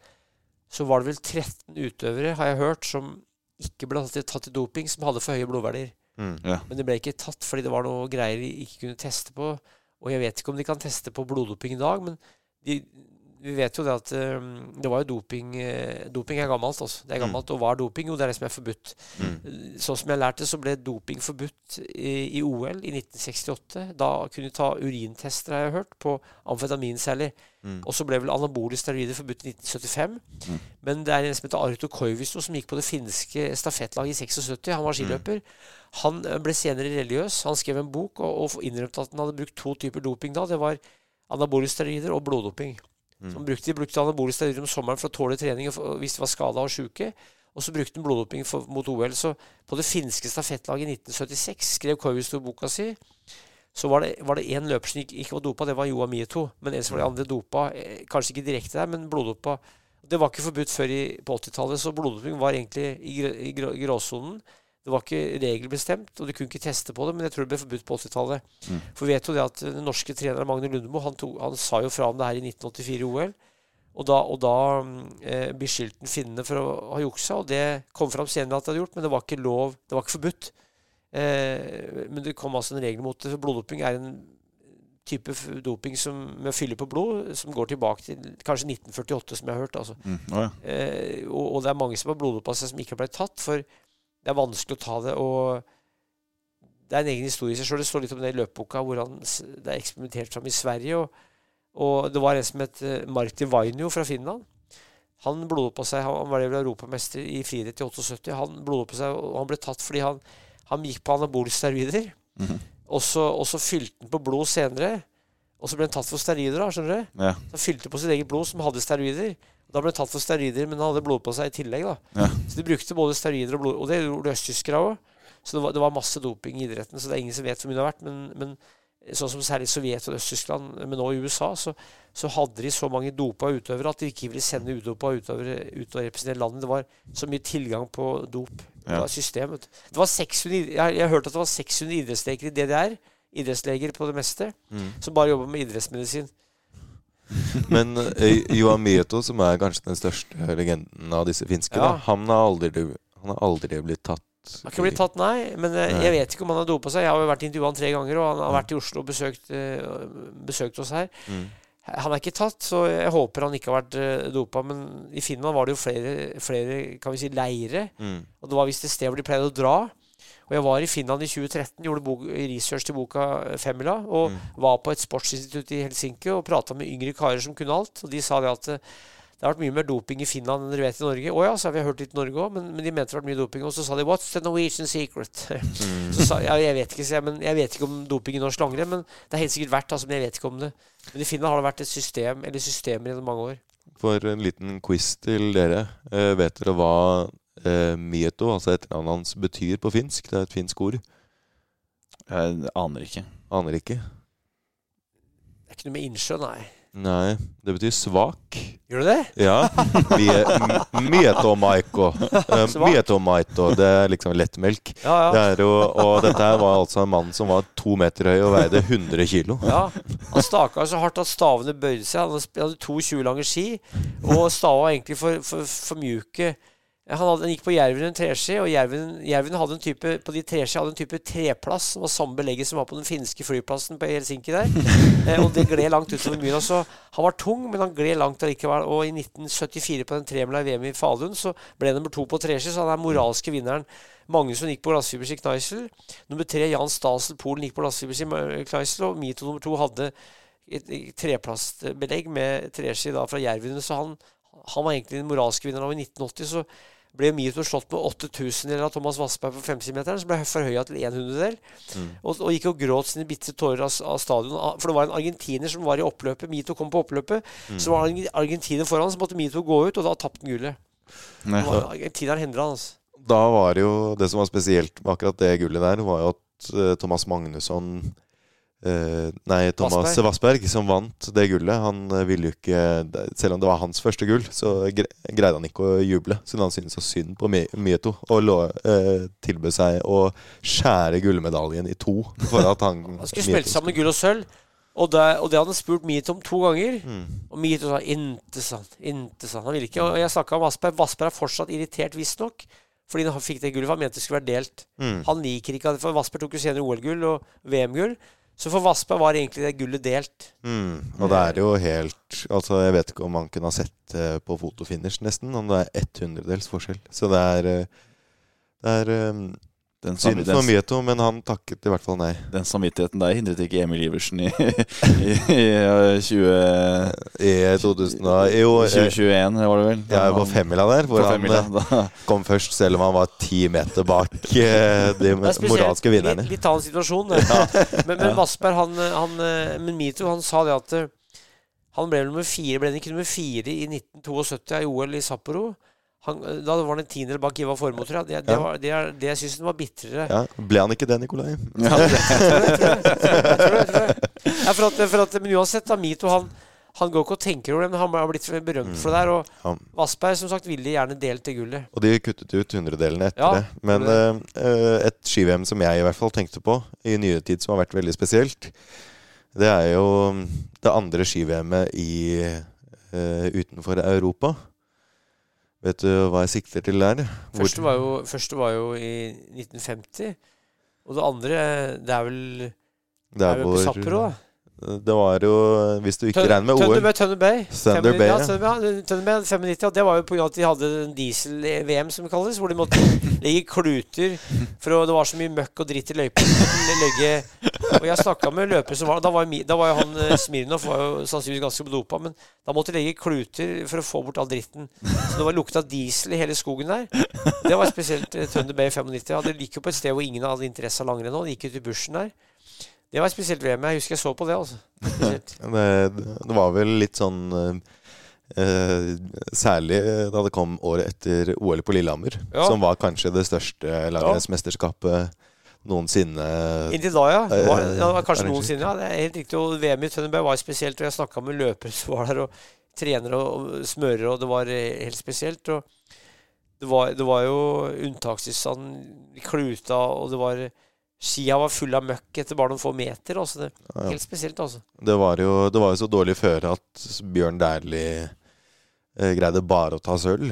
så var det vel 13 utøvere, har jeg hørt, som ikke ble tatt i- tatt i doping, som hadde for høye blodverdier. Mm. Men det ble ikke tatt fordi det var noe greier de ikke kunne teste på. Og jeg vet ikke om de kan teste på bloddoping i dag, men de, vi vet jo det at eh, det var jo doping eh, Doping er gammelt, altså. Det er gammelt. Og hva er doping? Jo, det er det som er forbudt. Mm. Sånn som jeg lærte, så ble doping forbudt i, i OL i 1968. Da kunne du ta urintester, har jeg hørt, på amfetaminceller. Mm. Og så ble vel anabole steroider forbudt i 1975. Mm. Men det er en som heter Arto Koivisto, som gikk på det finske stafettlaget i 76. Han var skiløper. Han eh, ble senere religiøs. Han skrev en bok og, og innrømte at han hadde brukt to typer doping da. Det var anabole steroider og bloddoping. Så han brukte, de brukte anabole steroider om sommeren for å tåle trening hvis de var skada og sjuke. Og så brukte han bloddoping for, mot OL. Så på det finske stafettlaget i 1976 skrev Koivisto boka si. Så var det, var det én løper som ikke, ikke var dopa, det var Joa Mieto. Men en som var de andre dopa. eh, Kanskje ikke direkte der, men bloddopa. Det var ikke forbudt før i, på 80-tallet, så bloddoping var egentlig i, grå- i, grå- i gråsonen. Det var ikke regelbestemt, og du kunne ikke teste på det, men jeg tror det ble forbudt på 80-tallet. For vi vet jo det at den norske treneren Magne Lundemo han, tog, han sa jo fra om det her i 1984 i OL. Og da, og da mm, eh, beskyldte han finnene for å ha juksa, og det kom fram senere at de hadde gjort, men det var ikke lov, det var ikke forbudt. Eh, men det kom altså en regel mot det. for Bloddoping er en type doping som, med å fylle på blod som går tilbake til kanskje 1948, som jeg har hørt. altså. Mm. Ja. Eh, og, og det er mange som har bloddopa seg som ikke har blitt tatt, for det er vanskelig å ta det. og Det er en egen historie i seg sjøl. Det står litt om det i løpeboka, hvor han, det er eksperimentert fram i Sverige. Og, og det var en som het eh, Martin Vainio fra Finland. Han bloddopa seg, han var vel europamester i friidrett i 78. Han bloddopa seg, og han ble tatt fordi han Han gikk på anabole steroider. Og, så, og så fylte han på blod senere. Og så ble han tatt for steroider. da, skjønner du? Ja. Så han fylte på sitt eget blod, som hadde steroider. Da ble tatt for steroider, men han hadde blod på seg i tillegg. da. Ja. Så de brukte både steroider og blod. Og det gjorde østtyskere òg. Så det var, det var masse doping i idretten. Så det er ingen som vet hvor mye det har vært. Men, men sånn som særlig Sovjet og Øst-Tyskland, men nå i USA, så, så hadde de så mange dopa utøvere at de ikke ville sende udopa utøvere ut og representere landet. Det var så mye tilgang på dop. Det var systemet. Det var 600, jeg, jeg hørte at det var 600 idrettsleger i DDR. Idrettsleger på det meste. Mm. Som bare jobber med idrettsmedisin. Men eh, Johan Mieto, som er kanskje den største legenden av disse finske, Ja. da, han, har aldri, han har aldri blitt tatt Han har ikke blitt tatt, nei. Men eh, Nei. jeg vet ikke om han har dopa seg. Jeg har jo vært intervjua han tre ganger, og han har vært i Oslo og besøkt, eh, besøkt oss her. Mm. Han er ikke tatt, så jeg håper han ikke har vært dopa. Men i Finland var det jo flere, flere kan vi si, leire. Mm. Og det var visst et sted hvor de pleide å dra. Og jeg var i Finland i 2013, gjorde bok, research til boka Femmila. Og Mm. var på et sportsinstitutt i Helsinki og prata med yngre karer som kunne alt. Og de sa det at eh, det har vært mye mer doping i Finland enn dere vet i Norge. Å ja, så har vi hørt litt i Norge òg, men, men de mente det har vært mye doping. Og så sa de 'What's the Norwegian secret?' Mm. så sa jeg, jeg vet ikke, så jeg, men jeg vet ikke om doping i norsk langrenn, men det er helt sikkert verdt, altså, men jeg vet ikke om det. Men i Finland har det vært et system, eller systemer gjennom mange år. For en liten quiz til dere. Eh, vet dere hva eh, Mieto, altså etternavnet hans, betyr på finsk? Det er et finsk ord. Jeg aner ikke. Aner ikke. Det er ikke noe med innsjø, nei. Nei, det betyr svak. Gjør det det? Ja. Mieto maiko Mietomaiko. Eh, Mietomaito. Det er liksom lettmelk. Ja, Det er jo, og dette her var altså en mann som var to meter høy og veide 100 kilo. ja. Han staka så hardt at stavene bøyde seg. Han hadde to 20 lange ski, og stava var egentlig for, for, for mjuke. Han, hadde, han gikk på jerven en treski, og jerven, jerven hadde en type på de treski hadde en type treplass som var samme belegget som var på den finske flyplassen på Helsinki der. Eh, og det gled langt utover myra. Så han var tung, men han gled langt allikevel. Og i 1974 på den tremila i VM i Falun så ble han nummer to på treski, så han er moralske vinneren. Magnusson gikk på glassfiberski Kneisel. Nummer tre Jan Stasel Polen gikk på glassfiberski Kneisel, og Mito nummer to hadde et, et treplastbelegg med treski fra Jervene, så han, han var egentlig den moralske vinneren. Og i 1980 så ble Mito slått med 8000 eller av Thomas Vassberg på 50-meteren, som ble forhøya til en hundredel. Mm. Og, og gikk og gråt sine bitte tårer av, av stadion. Ah, For det var en argentiner som var i oppløpet. Mito kom på oppløpet. Så var det en argentiner foran, så måtte Mito gå ut, og da tapte han gullet. Argentineren hendra hans. altså. Da var det jo Det som var spesielt med akkurat det gullet der, var jo at eh, Thomas Magnusson eh, Nei, Thomas Vassberg. Vassberg. som vant det gullet. Han eh, ville jo ikke Selv om det var hans første gull, så greide han ikke å juble. Siden han syntes så synd på Mieto og lå, uh, tilbød seg å skjære gullmedaljen i to for at han Han skulle smelte sammen gull og sølv. Og det, og det hadde han spurt Mieto om to ganger. Mm. Og Mieto sa 'inte sant', inte sant. Han ville ikke. Og jeg snakka om Vassberg. Vassberg er fortsatt irritert, visstnok. Fordi han fikk det gullet, han mente det skulle være delt. Mm. Han liker ikke For Vassberg tok jo senere OL-gull og VM-gull. Så for Vassberg var egentlig det gullet delt. Mm. Og det er jo helt Altså, jeg vet ikke om man kunne ha sett eh, på fotofinish, nesten, om det er ett hundredels forskjell. Så det er eh, Det er eh, Den, synd for den, Mieto, men han takket i hvert fall nei. den samvittigheten der hindret ikke Emil Iversen i, i, i eh, 20, I 2000 og, Jo, eh, 2021, var det vel? er på femmila der, hvor På han eh, da. kom først, selv om han var ti meter bak eh, de spesielt. moralske vinnerne. Litt, litt annen situasjon. Ja. Men, men Vassberg, han, han eh, Men Mito, han sa det at eh, han ble nummer fire, ble han ikke nummer fire i 1972 i OL i Sapporo? Han, eh, da var han en tiendedel bak Ivar Formoe, tror jeg. Det, det, Ja. var, det, er, det jeg syns var bitrere. Ja, ble han ikke det, Nikolai? Ja, Jeg tror det, jeg tror det. Ja, for at, for at, men uansett, da, Mito han, han går ikke og tenker over det, men han har blitt berømt for det der. Og Vassberg som sagt ville gjerne delt det gullet. og de kuttet ut hundredelene etter det. Men eh, et ski-VM som jeg i hvert fall tenkte på i nyere tid, som har vært veldig spesielt, det er jo det andre ski-VM-et i eh, utenfor Europa. Vet du hva jeg sikter til der? Hvor- Første var, jo, første var jo i 1950. Og det andre, det er vel det er vel på Sapporo, da. Det var jo Hvis du ikke Tøn- regner med OL Thunder Bay. Thunder Bay. Thunder Bay, ja, Thunder Bay 95, og det var jo pga. at de hadde en diesel-VM, som det kalles. Hvor de måtte legge kluter For å- det var så mye møkk og dritt i løypa. Legge Og jeg snakka med løpere som var Da var, da var han eh, Smirnov var jo sannsynligvis ganske dopa, men da måtte de legge kluter for å få bort all dritten. Så det var lukta diesel i hele skogen der. Det var spesielt eh, Thunder Bay 95. Ja, det gikk jo på et sted hvor ingen hadde interesse av langrenn òg. Det gikk ut i bushen der. Det var spesielt VM. Jeg husker jeg så på det, altså. Det, det var vel litt sånn eh, eh, Særlig da det kom året etter OL på Lillehammer, Ja. som var kanskje det største langrennsmesterskapet noensinne. Inntil da, ja. Det var, Eh, det var kanskje noensinne. Ja, det er helt riktig. Og VM i Tønneberg var spesielt. Og jeg snakka med løpere som var der, og trenere og smørere, og det var eh, helt spesielt. Og det var, det var jo unntakstilstand kluta, og det var Skia var full av møkk etter bare noen få meter. Altså det, Ja, ja. helt spesielt, altså. Det var jo, det var jo så dårlig føre at Bjørn Dæhlie eh, greide bare å ta sølv.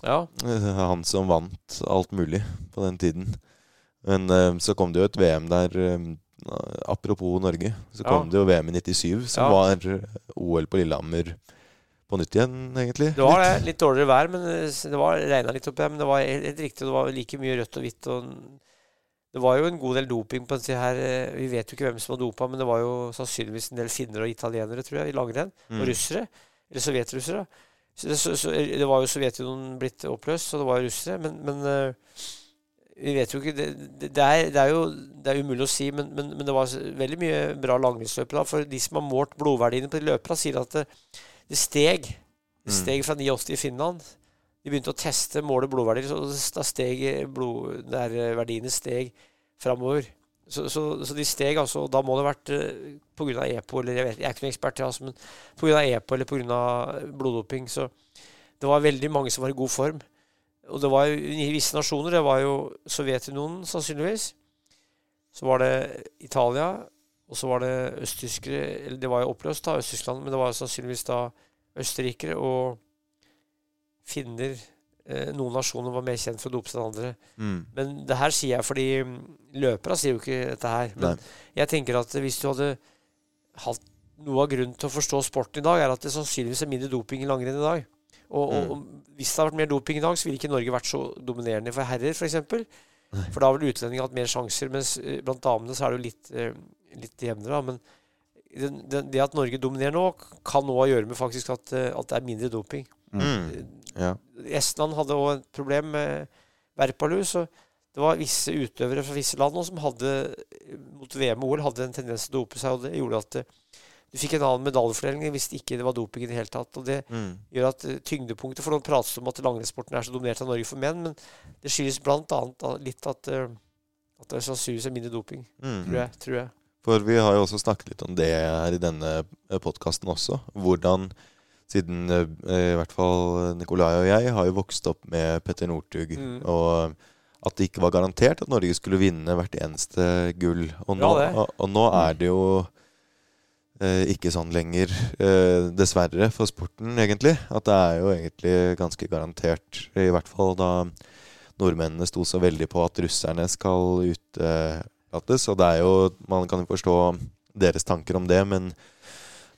Ja. Eh, Han som vant alt mulig på den tiden. Men eh, så kom det jo et VM der eh, Apropos Norge, så kom Ja. det jo VM i 97, som Ja. var OL på Lillehammer på nytt igjen, egentlig. Det var litt, Litt dårligere vær, men eh, det var regna litt opp der. Men det var helt, riktig. Det var like mye rødt og hvitt. og det var jo en god del doping på dette her. Vi vet jo ikke hvem som har dopa, men det var jo sannsynligvis en del finner og italienere, tror jeg, i langrenn. Mm. Og russere. Eller sovjetrussere. Så det, så, så, det var jo Sovjetunionen blitt oppløst, så det var jo russere. Men, men vi vet jo ikke Det, det, er, det er jo det er umulig å si, men, men, men det var veldig mye bra langrennsløpere. da, For de som har målt blodverdiene på de løperne, sier at det, det steg. Det Mm. steg fra 89 i Finland. De begynte å teste, måle blodverdier, så da steg blod, der eh, verdiene steg framover. Så, så, så de steg altså, og da må det ha vært eh, pga. EPO, eller jeg, vet, jeg er ikke noen ekspert, til altså, men pga. EPO eller pga. bloddoping. Så det var veldig mange som var i god form. Og det var jo i visse nasjoner. Det var jo Sovjetunionen, sannsynligvis. Så var det Italia, og så var det østtyskere Eller det var jo oppløst, da, Øst-Tyskland, men det var sannsynligvis da østerrikere og finner. Eh, noen nasjoner var mer kjent for å dope seg enn andre. Mm. Men det her sier jeg fordi mm, løpere sier jo ikke dette her. Men Nei. jeg tenker at hvis du hadde hatt noe av grunnen til å forstå sporten i dag, er at det sannsynligvis er mindre doping i langrenn i dag. Og, og, Mm. og hvis det hadde vært mer doping i dag, så ville ikke Norge vært så dominerende for herrer, f.eks. For, for da har vel utlendinger hatt mer sjanser. Mens eh, blant damene så er det jo litt, eh, litt jevnere. da, Men det, den, det at Norge dominerer nå, kan nå ha å gjøre med faktisk at, eh, at det er mindre doping. Mm. Ja. Estland hadde òg et problem med Verpalu. Så det var visse utøvere fra visse land som hadde mot VM og OL hadde en tendens til å dope seg, og det gjorde at du fikk en annen medaljefordeling hvis ikke det var doping i det hele tatt. Og det Mm. gjør at eh, tyngdepunktet For nå prates det om at langrennssporten er så dominert av Norge for menn, men det skyldes bl.a. litt at, eh, at det sannsynligvis er mindre doping. Mm. Tror jeg. Tror jeg. For vi har jo også snakket litt om det her i denne podkasten også. Hvordan siden eh, i hvert fall Nikolai og jeg har jo vokst opp med Petter Northug. Mm. Og at det ikke var garantert at Norge skulle vinne hvert eneste gull. Og nå, Ja, og, og nå er det jo eh, ikke sånn lenger, eh, dessverre, for sporten, egentlig. At det er jo egentlig ganske garantert, i hvert fall da nordmennene sto så veldig på at russerne skal utelates. Og det er jo Man kan jo forstå deres tanker om det, men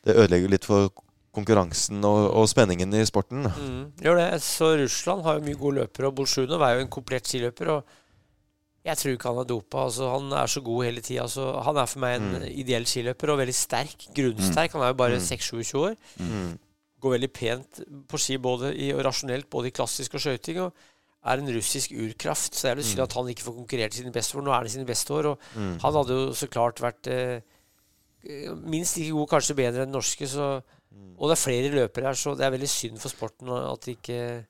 det ødelegger litt for konkurransen og, og spenningen i sporten. Mm, gjør det. Så Russland har jo mye gode løpere, og Bolsjunov er jo en komplett skiløper. og jeg tror ikke han er dopa. Altså, han er så god hele tida. Altså, han er for meg en Mm. ideell skiløper og veldig sterk. Grunnsterk. Han er jo bare Mm. 26-27 år. Mm. Går veldig pent på ski både i, og rasjonelt både i klassisk og skøyting. Og er en russisk urkraft. Så det er jo synd Mm. at han ikke får konkurrert sine beste år. Nå er han i sine beste år. Og Mm. han hadde jo så klart vært eh, minst like god, kanskje bedre enn den norske. Så, Mm. og det er flere løpere her, så det er veldig synd for sporten at de ikke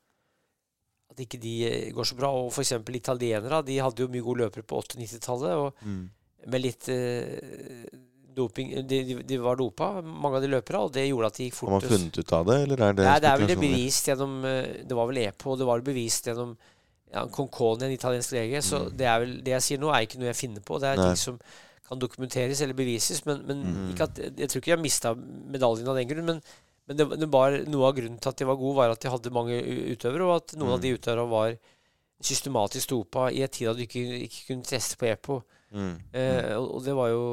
at ikke de eh, går så bra. Og f.eks. italienere. De hadde jo mye gode løpere på 80- 90-tallet. Og Mm. med litt eh, doping de, de, de var dopa, mange av de løpere, og det gjorde at de gikk fort. Har man funnet ut av det, eller er det Nei, det er vel det bevist gjennom eh, Det var vel EPO, det var vel bevist gjennom ja, Conconi, en italiensk lege. Så Mm. det er vel det jeg sier nå, er ikke noe jeg finner på. Det er Nei. ting som kan dokumenteres eller bevises. Men, men Mm. ikke at, jeg tror ikke de har mista medaljen av den grunn. Men, men det, det var, noe av grunnen til at de var gode, var at de hadde mange utøvere, og at noen Mm. av de utøverne var systematisk dopa i en tid da du ikke, ikke kunne teste på EPO. Mm. Eh, og, og det var jo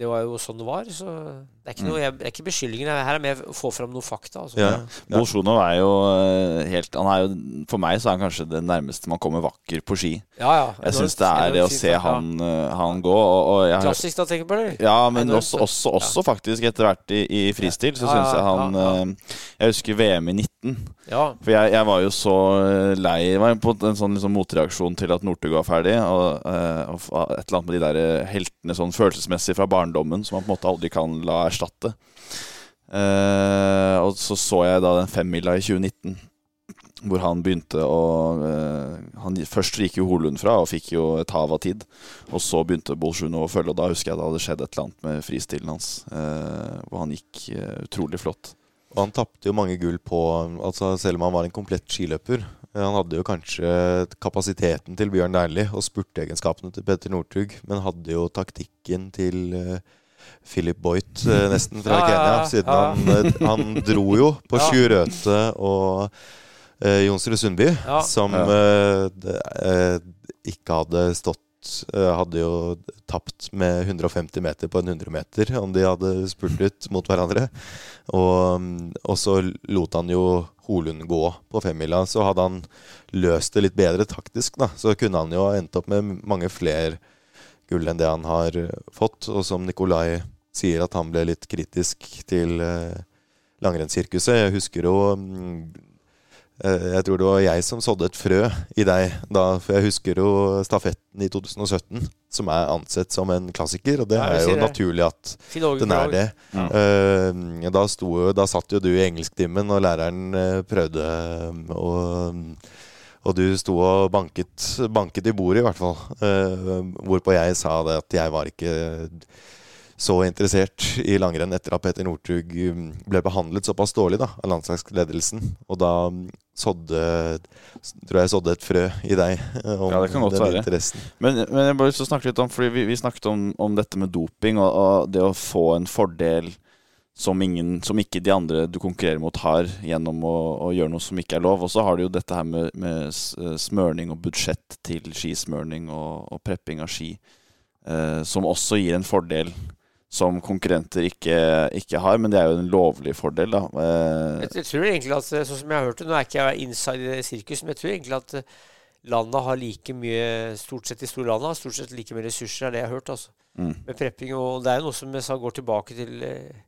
det var jo sånn det var. Så det er ikke, noe, jeg, det er ikke beskyldninger. Her er mer å få fram noe fakta. Altså. Ja. Bolsjunov er jo eh, helt han er jo, For meg så er han kanskje det nærmeste man kommer vakker på ski. Ja, ja. Jeg syns det er det å se han, eh, han gå. Og, og jeg Klassisk da, tenker du på, eller? Ja, men Enormt, også, også, også faktisk etter hvert i, i fristil, så Ja, syns jeg han ja, eh, Jeg husker VM i 19. Ja. For jeg, jeg var jo så lei Jeg var på en sånn liksom, motreaksjon til at Northug var ferdig. Og, og et eller annet med de der heltene sånn følelsesmessig fra barndommen som man på en måte aldri kan la erstatte. Eh, og så så jeg da den femmila i 2019, hvor han begynte å uh, han, Først gikk jo Holund fra og fikk jo et hav av tid. Og så begynte Bolsjunov å følge, og da husker jeg det hadde skjedd et eller annet med fristilen hans. Uh, hvor han gikk uh, utrolig flott. Og han tapte jo mange gull på altså Selv om han var en komplett skiløper. Han hadde jo kanskje kapasiteten til Bjørn Dæhlie og spurteegenskapene til Petter Northug, men hadde jo taktikken til eh, Philip Boyt eh, nesten fra Ja, ja, Kenya. ja, Siden ja. han, eh, han dro jo på Ja. Sjur Røthe og eh, Jonsrud Sundby, Ja. som Ja. eh, eh, ikke hadde stått Hadde jo tapt med 150 meter på en 100 meter om de hadde spurtet mot hverandre. Og, og så lot han jo Holund gå på femmila. Så hadde han løst det litt bedre taktisk, da, så kunne han jo endt opp med mange flere gull enn det han har eh, fått. Og som Nikolai sier, at han ble litt kritisk til eh, langrennssirkuset. Jeg husker jo mm, eh, Jeg tror det var jeg som sådde et frø i deg da. For jeg husker jo stafetten i 2017, som er ansett som en klassiker. Og det Ja, er jo det. naturlig at den er det. Ja. Da, sto, da satt jo du i engelsktimen, og læreren prøvde eh, å og du sto og banket, banket i bordet, i hvert fall. Eh, hvorpå jeg sa det at jeg var ikke så interessert i langrenn etter at Peter Northug mm, ble behandlet såpass dårlig da, av landslagsledelsen. Og da mm, sådde tror jeg sådde et frø i deg eh, om Ja, det kan godt den være. interessen. Men, men jeg bare vil snakke litt om Fordi vi, vi snakket om, om dette med doping og, og det å få en fordel som, ingen, som ikke de andre du konkurrerer mot har gjennom å, å gjøre noe som ikke er lov. Og så har du jo dette her med, med eh, smørning og budsjett til skismørning og, og prepping av ski, eh, som også gir en fordel som konkurrenter ikke, ikke har, men det er jo en lovlig fordel, da. Eh, Jeg, tror egentlig at, eh, sånn som jeg har hørt det, Nå er ikke jeg inside sirkus, men jeg tror egentlig at landa landet har like mye Stort sett de store landene har stort sett like mye ressurser, er det jeg har hørt. altså. Mm. Med prepping. Og det er jo noe som jeg sa går tilbake til eh,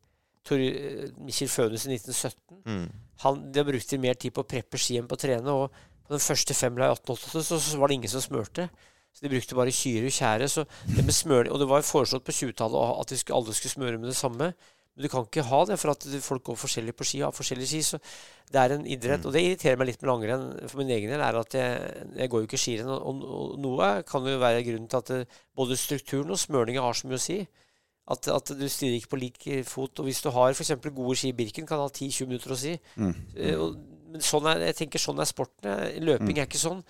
Tor, eh, Mikkjel Fønhus i 1917. Mm. Han, De brukte mer tid på å preppe ski enn på å trene. Og på den første femmila i 1888 så, så var det ingen som smørte. Så De brukte bare kyre og tjære. Så det med smør, og det var foreslått på 20-tallet at de skulle, alle skulle smøre med det samme. Men du kan ikke ha det, for at folk går forskjellig på ski, og har forskjellige ski. Så det er en idrett. Og det irriterer meg litt med langrenn for min egen del, er at jeg, jeg går jo ikke skirenn. Og, og, og noe kan jo være grunnen til at det, både strukturen og smøringa har så mye å si. At, at du styrer ikke på lik fot. Og hvis du har f.eks. gode ski i Birken, kan ha 10-20 minutter å si. Mm. Eh, og, men sånn er, jeg tenker sånn er sporten. Løping Løping er ikke sånn.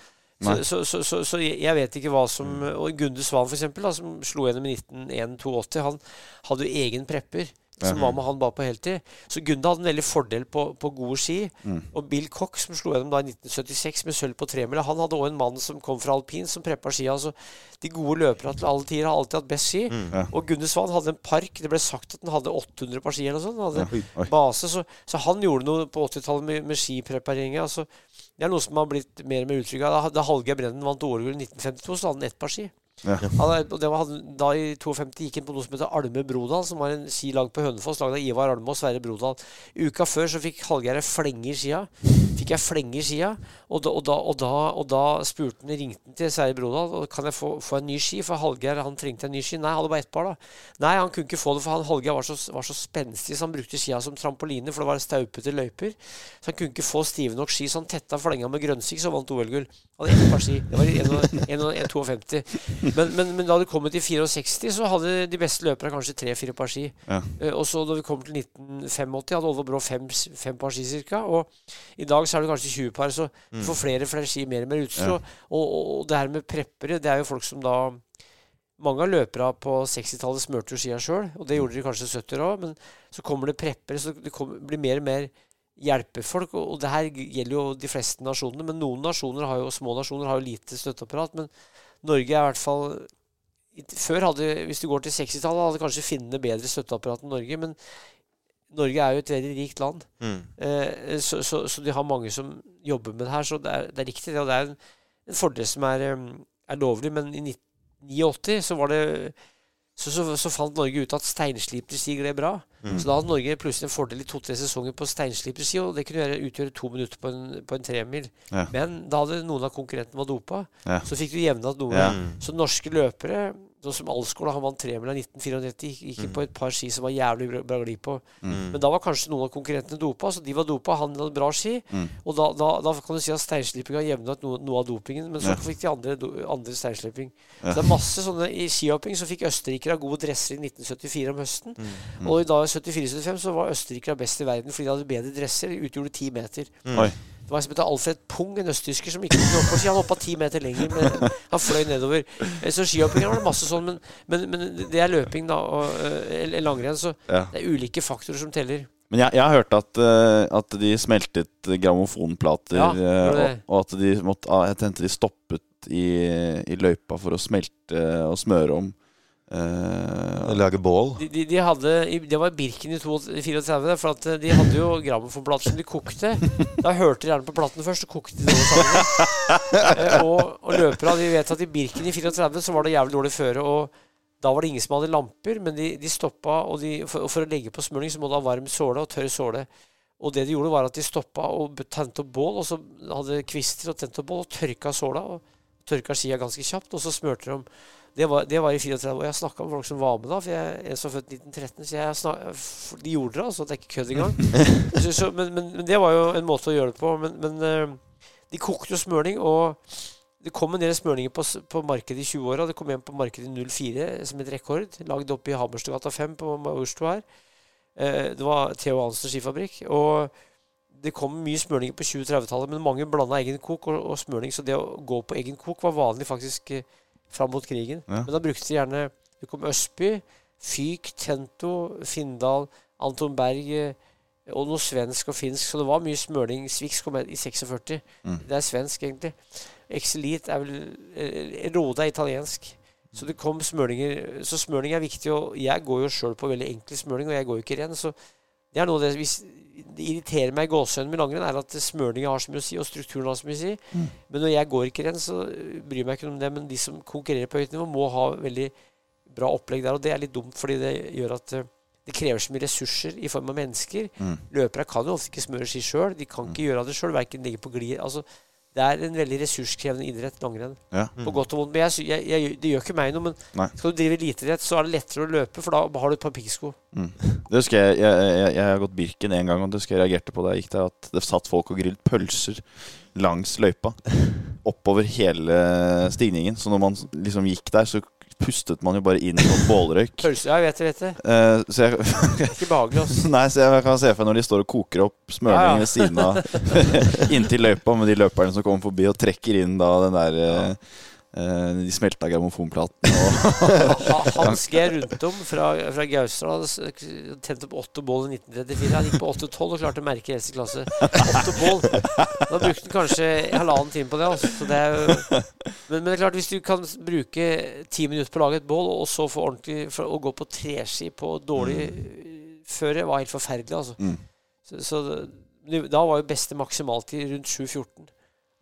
Så, så, så, så, jeg vet ikke hva som Og Gunde Svan, for eksempel, som slo gjennom i 1981, han hadde jo egen prepper. Som var med han bare på heltid. Så Gunda hadde en veldig fordel på, på gode ski. Mm. Og Bill Cock, som slo gjennom da i 1976 med sølv på tremila, han hadde òg en mann som kom fra alpin, som preppa skia. Altså, de gode løperne til alle tider har alltid hatt best ski. Ja. Og Gunde Svan hadde en park. Det ble sagt at han hadde 800 par ski eller noe sånt. Han hadde Ja. Base, så, så han gjorde noe på 80-tallet med, med skipreparering. Altså, det er noe som har blitt mer og mer uttrykk av. Da, da Hallgeir Brennen vant OL-gull i 1952, så hadde han ett par ski. Ja. Han var, da I 52 gikk han på noe som heter Alme Brodal, som var en ski lagd på Hønefoss, lagd av Ivar Alme og Sverre Brodal. Uka før så fikk Hallgeir ei flenge i skia. Fikk jeg flenge i skia, og da, og da, og da, og da spurte han, ringte han til Sverre Brodal og kan jeg få, få en ny ski. For Hallgeir han trengte en ny ski. Nei, han hadde bare ett par, da. Nei, han kunne ikke få det, for han Hallgeir var så, var så spenstig, så han brukte skia som trampoline, for det var staupete løyper. Så han kunne ikke få stive nok ski, så han tetta flenga med grønnsik, så vant OL-gull. Han hadde ett par ski. Det var i 1,52. Men, men, men da du kom til 64, så hadde de beste løperne kanskje tre-fire par ski. Ja. Uh, og så da vi kom til 1985, hadde Olve Brå fem, fem par ski ca. Og i dag så er det kanskje 20 par, så du får flere flere ski, mer og mer utstyr. Ja. Og, og, og det her med preppere, det er jo folk som da mange av løperne på 60-tallet smurte jo skia sjøl, og det gjorde de kanskje 70 òg, men så kommer det preppere, så det kommer, blir mer og mer hjelpefolk. Og det her gjelder jo de fleste nasjonene, men noen nasjoner har jo, små nasjoner har jo lite støtteapparat. Men Norge er i hvert fall Før hadde, hvis du går til 60-tallet, hadde kanskje finnene bedre støtteapparat enn Norge. Men Norge er jo et veldig rikt land. Mm. Eh, så, så, så de har mange som jobber med det her. Så det er, det er riktig, det. Og det er en, en fordel som er, eh, er lovlig. Men i 1989 så var det så, så, så fant Norge ut at steinsliperski gled bra. Mm. Så da hadde Norge plutselig en fordel i to-tre sesonger på steinsliperski, og det kunne gjøre, utgjøre to minutter på en, på en tremil. Ja. Men da hadde noen av konkurrentene var dopa, Ja. så fikk du jevna noe. Ja. Så norske løpere, sånn som Alsgaard, han vant tremila i 1934, gikk, Mm. på et par ski som var jævlig bra, bra glid på. Mm. Men da var kanskje noen av konkurrentene dopa, så de var dopa, han hadde bra ski. Mm. Og da, da, da kan du si at steinslipinga jevna ut noe, noe av dopingen, men så Ja. fikk de andre, do, andre steinsliping. Ja. Så det er masse sånne I skihopping så fikk østerrikere gode dresser i 1974 om høsten. Mm. Og i dag 74-75 så var østerrikere best i verden fordi de hadde bedre dresser. Utgjorde ti meter. Mm. Oi. Det var en som het Alfred Pung, en østtysker som ikke kunne hoppe ski. Han hoppa ti meter lenger, men han fløy nedover. Eh, Så skihopping var det masse sånn, men, men, men det er løping, da, og eh, eller langrenn, så Ja. det er ulike faktorer som teller. Men jeg, jeg har hørt at, eh, at de smeltet grammofonplater, Ja, og, og at de måtte ah, Jeg tenkte de stoppet i, i løypa for å smelte og smøre om. Eh, Lage bål. De, de, de hadde, Det var Birken i 34, for at eh, de hadde jo grammofonplater som de kokte. Da hørte de gjerne på platen først, så kokte de sammen. uh, og, og løpere de vet at i Birken i 34 så var det jævlig dårlig føre. Og da var det ingen som hadde lamper, men de, de stoppa. Og de, for, og for å legge på smøring så må du ha varm såle og tørr såle. Og det de gjorde, var at de stoppa og tente opp bål, og så hadde kvister og tente opp bål, og tørka såla. Og tørka skia ganske kjapt, og så smurte de om. Det var, det var i 34, og jeg snakka med folk som var med da. For jeg er så født 1913, så jeg snak, de gjorde det, altså. Det er ikke kødd engang. så, så, men, men, men det var jo en måte å gjøre det på. Men, men eh, de kokte jo smørning, og det kom en del smørninger på, på markedet i 20-åra. Det kom hjem på markedet i 04 som et rekord. Lagd oppe i Hammerstugata 5 på Majorstua her. Eh, det var Theo Hansens skifabrikk. Og det kom mye smørninger på 20-30-tallet, men mange blanda egen kok og, og smørning. Så det å gå på egen kok var vanlig faktisk eh, fram mot krigen. Ja. Men da brukte de gjerne Det kom Østby, Fyk, Tento, Findal, Anton Berg eh, og noe svensk og finsk. Så det var mye smøring. Swix kom i 46. Mm. Det er svensk, egentlig. Exelit er vel eh, Rode er italiensk. Så det kom smøringer. Så smøring er viktig. Og jeg går jo sjøl på veldig enkel smøring, og jeg går jo ikke ren. Så det er noe av det hvis det irriterer meg i gåsehudene med langrenn, er at smøringa har så mye å si, og strukturen har så mye å si. Mm. Men når jeg går ikke renn, så bryr jeg meg ikke om det. Men de som konkurrerer på høyt nivå, må ha veldig bra opplegg der. Og det er litt dumt, fordi det gjør at eh, det krever så mye ressurser i form av mennesker. Mm. Løpere kan jo ofte ikke smøre ski sjøl. De kan ikke gjøre det sjøl, verken ligge på glid altså, Det er en veldig ressurskrevende idrett, langrenn. Ja. På godt og vondt. Men jeg, jeg, jeg, det gjør ikke meg noe. Men Nei. skal du drive eliteidrett, så er det lettere å løpe, for da har du et par piggsko. Det husker jeg, jeg, jeg, jeg har gått Birken en gang, og det husker jeg reagerte på da jeg gikk der, at det satt folk og grillet pølser langs løypa. Oppover hele stigningen. Så når man liksom gikk der, så pustet man jo bare inn i sånn bålrøyk. Pølse, ja, jeg vet det, vet det. Eh, så jeg ikke behagelig, altså. Nei, så jeg kan se for meg når de står og koker opp Ja, ja. ved siden av inntil løypa med de løperne som kommer forbi og trekker inn da den der eh, De smelta grammofonplaten og Ha- Hans G. Rundtom fra, fra Gausdal hadde tent opp åtte bål i 1934. Han gikk på 8-12 og klarte å merke eldste klasse. Åtte bål. Da brukte han kanskje halvannen time på det. Altså. Så det jo, men, men det er klart, hvis du kan bruke ti minutter på å lage et bål, og så få ordentlig for å gå på treski på dårlig øh, føre, var helt forferdelig. Altså. Mm. Så, så da var jo beste maksimaltid rundt 7.14.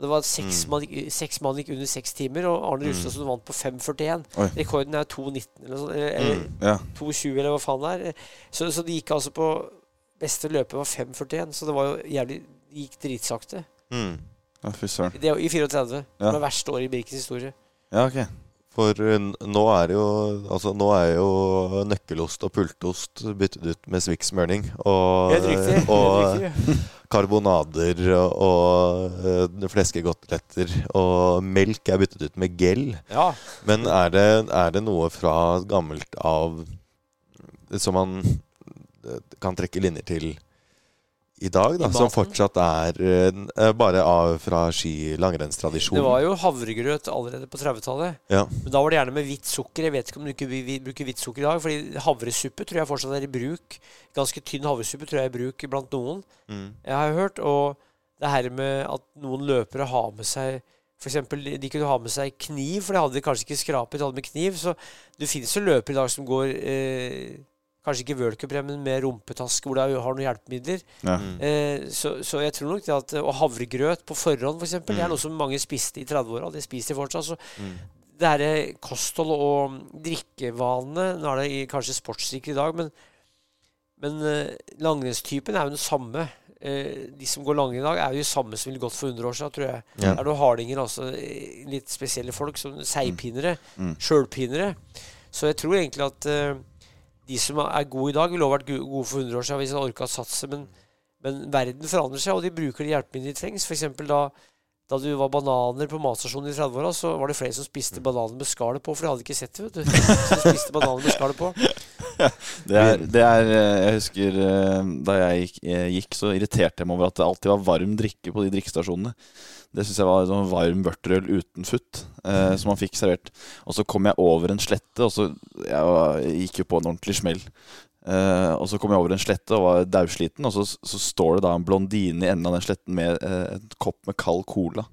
Det var seks, Mm. mann, gikk- under seks timer, og Arne Rustadsen vant på 5.41. Rekorden er 2.19 eller, sånn, eller, eller Mm. Ja. 2.20 eller hva faen det er. Så, så de gikk altså på Beste løpet var 5.41, så det var jo jævlig Det gikk dritsakte. Mm. ja, fy søren. I 34. Det var verste året i Birkens historie. Ja, ok. For uh, nå er jo Altså nå er jo nøkkelost og pultost byttet ut med Swix-smørning. Og. Helt og karbonader og, og uh. Og melk er byttet ut med gel. Ja. Men er det, er det noe fra gammelt av som man eh, kan trekke linjer til i dag, da, I som fortsatt er uh, bare av fra ski-langrennstradisjon? Det var jo havregrøt allerede på 30-tallet. Ja. Men da var det gjerne med hvitt sukker. Jeg vet ikke om du ikke bruker hvitt sukker i dag. Fordi havresuppe tror jeg fortsatt er i bruk. Ganske tynn havresuppe tror jeg er i bruk blant noen. Mm. Jeg har hørt. Og det her med at noen løpere har med seg eksempel, de kunne ha med seg kniv, for de hadde kanskje ikke skrapet, de hadde med kniv. Så det finnes jo løpere i dag som går eh, Kanskje ikke worldcuprenn, men med rumpetaske hvor du har noen hjelpemidler. Ja. Eh, så, så jeg tror nok det at Og havregrøt på forhånd, f.eks. Det er Mm. noe som mange spiste i 30-åra. Det spiser de fortsatt. Så Mm. det her eh, kosthold og drikkevanene Nå er det i- kanskje sportsdrikker i dag, men, men eh, langrennstypen er jo den samme. Eh, de som går langrenn i dag, er jo de samme som ville gått for 100 år siden, tror jeg. Ja. Det er noen hardinger, altså. eh, Litt spesielle folk. Som seigpinnere. Mm. Sjølpinnere. Så jeg tror egentlig at eh, de som er gode i dag, ville også vært gode for 100 år siden hvis de orka å satse. Men, men verden forandrer seg, og de bruker de hjelpemidlene de trengs. Eksempel da, da du var bananer på matstasjonen i 30-åra, så var det flere som spiste bananer med skallet på, for de hadde ikke sett det. vet du. Så de spiste bananer med skallet på. Det er, det er eh, Jeg husker eh, da jeg gikk, jeg gikk, så irriterte jeg meg over at det alltid var varm drikke på de drikkestasjonene. Det syns jeg var sånn varm vørterøl uten futt, eh, som man fikk servert. Og så kom jeg over en slette, og så Jeg var, gikk jo på en ordentlig smell. Eh, og så kom jeg over en slette og var daudsliten, og så, så står det da en blondine i enden av den sletten med eh, en kopp med kald cola.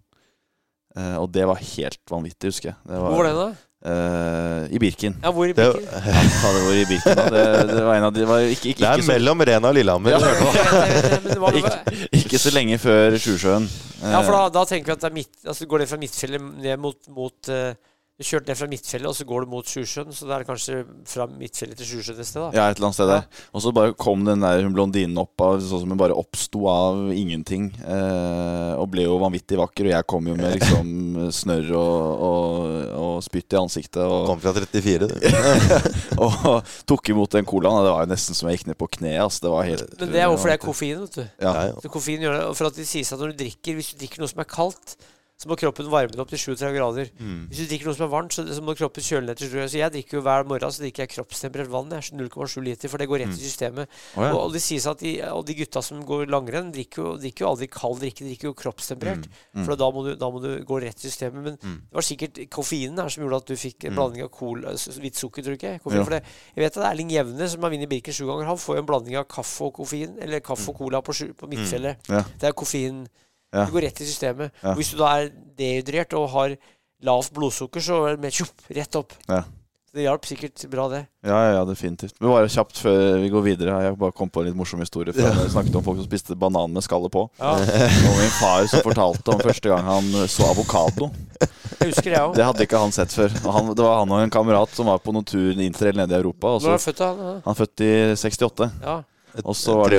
Eh, og det var helt vanvittig, husker jeg. Det var, Hvor var det, da? Eh, I Birken. Ja, hvor i Det, ja, det var i Birken, da. Det, det var en av de var ikke, ikke, det er ikke, så, mellom Rena og Lillehammer. Ja, ja, ikke, ikke så lenge før Sjusjøen. Ja, for da, da tenker vi at det er midt, altså går det fra Midtfjellet ned mot, mot eh, Du kjørte ned fra Midtfjellet, og så går du mot Sjusjøen. Så det er kanskje fra Midtfjellet til Sjusjøen et sted, da. Ja, et eller annet sted der. Og så bare kom den der hun blondinen opp av sånn som hun bare oppsto av ingenting. Eh, og ble jo vanvittig vakker. Og jeg kom jo med liksom snørr og, og, og spytt i ansiktet. Og, Kom fra 34, du. og tok imot den colaen. Det var jo nesten som jeg gikk ned på kne. Altså. Det var helt Men det er jo fordi det er koffein, vet du. Ja. Ja, ja. Så koffein gjør det, og for at det sies at når du drikker Hvis du drikker noe som er kaldt, så må kroppen varme det opp til 37 grader. Mm. Hvis du drikker noe som er varmt, så, så må kroppen kjøle ned til 37 Så jeg drikker jo hver morgen så drikker jeg kroppstemperert vann. Jeg er 0,7 liter, for det går rett i systemet. Oh, ja. Og, og det sies at de, og de gutta som går langrenn, drikker jo, drikker jo aldri kald drikke, de drikker jo kroppstemperert. Mm. For da må, du, da må du gå rett i systemet. Men Mm. det var sikkert koffeinen her som gjorde at du fikk en Mm. blanding av cola, hvitt sukker, tror ikke? Koffein, Ja. for det, jeg vet at Erling Jevne, som har vunnet Birken sju ganger, han får jo en blanding av kaffe og koffein, eller kaffe og cola på, på Midtfjellet. Ja. Det er koffein. Ja. Det går rett i systemet. Ja. Og Hvis du da er dehydrert og har lavt blodsukker, så er det mer tjopp, rett opp. Ja. Så Det hjalp sikkert bra, det. Ja, ja, definitivt. Men bare kjapt før vi går videre. Jeg bare kom på en litt morsom historie. Vi ja. snakket om folk som spiste banan med skallet på. Ja, Og min far som fortalte om første gang han så avokado. jeg husker det hadde ikke han sett før. Han, det var han og en kamerat som var på noen tur interrail nede i Europa. Og Når er han født, da? han er født i 68. Ja. Og så var.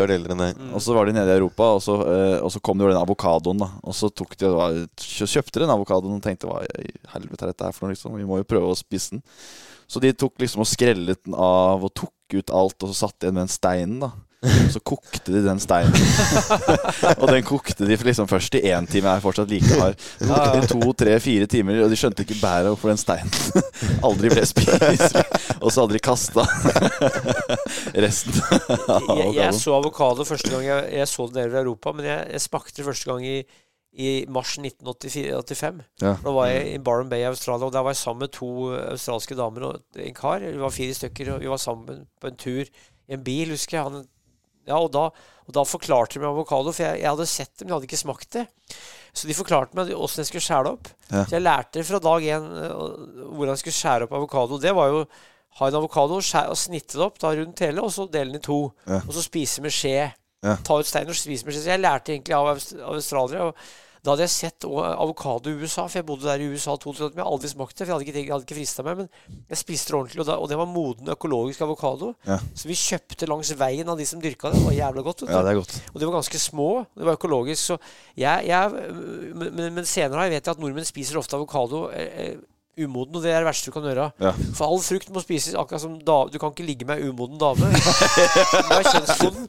Mm. var de nede i Europa, og så, eh, og så kom det jo den avokadoen. da Og så tok de, kjø- kjøpte den avokadoen og tenkte hva i helvete er dette her for noe? liksom Vi må jo prøve å spise den. Så de tok liksom og skrellet den av og tok ut alt, og så satte igjen med den steinen. da Og så kokte de den steinen. og den kokte de liksom først i én time, er fortsatt like hard. Den kokte de to, tre, fire timer, og de skjønte ikke bæret hvorfor den steinen aldri ble spist. Og så hadde de kasta resten Jeg, jeg så avokado første gang jeg, jeg så den i Europa, men jeg, jeg smakte det første gang i, i mars 1985. Ja. Da var jeg i Barron Bay i Australia, og der var jeg sammen med to australske damer og en kar. Vi var fire stykker, og vi var sammen på en tur i en bil, husker jeg. Han, ja, og da, og da forklarte de meg avokado, for jeg, jeg hadde sett det, men jeg hadde ikke smakt det. Så de forklarte meg åssen jeg skulle skjære opp. Ja. Så jeg lærte fra dag én eh, hvordan jeg skulle skjære opp avokado. Det var jo ha en avokado, skjære, og snitte det opp da rundt hele, og så dele den i to. Ja. Og så spise med skje. Ja. Ta ut stein og spise med skje. Så jeg lærte egentlig av av australiere. Og da hadde jeg sett avokado i USA, for jeg bodde der i USA to år, jeg hadde aldri smakt det. For jeg hadde ikke, jeg hadde ikke frista meg, men jeg spiste det ordentlig, og, da, og det var moden økologisk avokado. Ja. Så vi kjøpte langs veien av de som dyrka det. Det var jævla godt. Ja, det er godt. Og de var ganske små. Det var økologisk. Så jeg, jeg men, men- men senere har jeg vet jeg at nordmenn spiser ofte avokado eh, eh, umoden, og det er det verste du kan gjøre. Ja. For all frukt må spises akkurat som da, Du kan ikke ligge med ei umoden dame. Du er kjønnsmoden.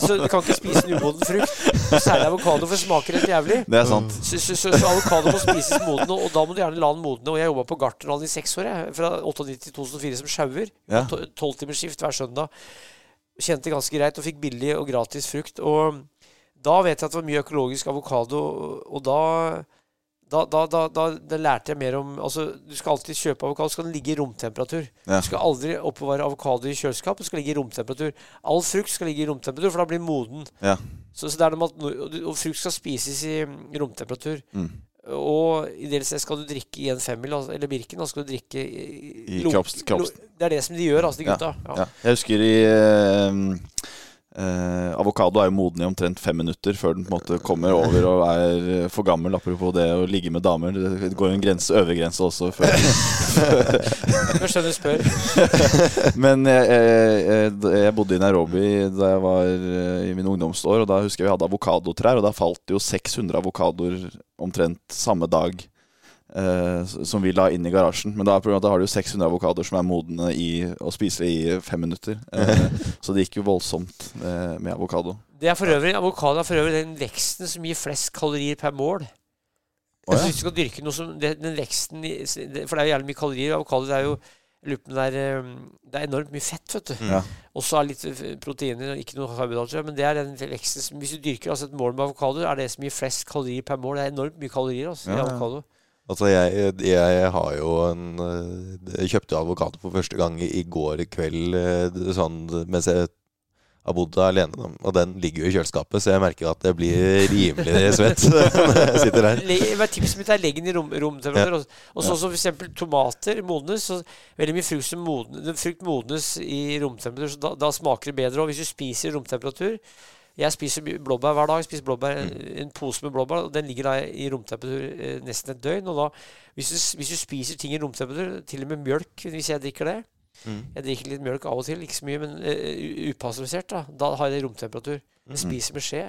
Så du kan ikke spise en umoden frukt. Særlig avokado, for det smaker helt jævlig. Det er sant. Så, så, så, så avokado må spises moden, og, da må du gjerne la den modne. Og jeg jobba på Gartnerhallen i seks år, jeg, fra 98 til 2004 som sjauer. Ja. Tolvtimersskift hver søndag. Kjente ganske greit og fikk billig og gratis frukt. Og da vet jeg at det var mye økologisk avokado, og da da, da, da, da, lærte jeg mer om Altså, Du skal alltid kjøpe avokado, så skal den ligge i romtemperatur. Ja. Du skal aldri oppbevare avokado i kjøleskap, den skal ligge i romtemperatur. All frukt skal ligge i romtemperatur, for da blir den moden. Ja. Så, så at, og frukt skal spises i mm, romtemperatur. Mm. og ideelt sett skal du drikke i en femmil, altså, eller Birken, da skal du drikke i, I kropps- kropps- Det er det som de gjør, altså, de gutta. Ja. Jeg husker i eh, eh, Avokado er jo moden i omtrent fem minutter før den på en måte kommer over og er eh, for gammel. Apropos det å ligge med damer. Det går jo en grense, øvre grense også. Før. Jeg skjønner du spør. Men jeg, jeg, jeg, bodde i Nairobi da jeg var eh, i mine ungdomsår. Og da husker jeg vi hadde avokadotrær, og da falt det jo 600 avokadoer omtrent samme dag. Eh, som vi la inn i garasjen. Men da, da har du 600 avokadoer som er modne i å spise i fem minutter. Uh, så det gikk jo voldsomt uh, med avokado. Det er for øvrig, Avokado er for øvrig den veksten som gir flest kalorier per mål. Oh, ja. Hvis du skal dyrke noe som det, Den veksten i- det- For det er jo jævlig mye kalorier. Avokado det er jo det, er, det er enormt mye fett, vet du. Ja. Og så er litt proteiner og ikke noe karbohydrater. Men det er den veksten som Hvis du dyrker altså et mål med avokado, er det som gir flest kalorier per mål. Det er enormt mye kalorier altså, Ja, i avokado. Altså, jeg, jeg har jo en eh, Jeg kjøpte avokado for første gang i går kveld eh, sånn mens jeg har bodd alene. Og den ligger jo i kjøleskapet, så jeg merker at jeg blir rimelig svett når jeg sitter. Le- Tipset mitt er legg den i rom, romtemperatur. Og, og sånn som for eksempel tomater modnes. Så veldig mye frukt, som modne, frukt modnes i romtemperatur, så da, da smaker det bedre. Og hvis du spiser i romtemperatur Jeg spiser blåbær hver dag. Spiser blåbær, En pose med blåbær, og den ligger da i romtemperatur eh, nesten et døgn. Og da, hvis du, hvis du spiser ting i romtemperatur, til og med mjølk, hvis jeg drikker det Mm. Jeg drikker litt mjølk av og til, ikke så mye, men uh, upasteurisert. Da Da har jeg det i romtemperatur. Jeg spiser med skje.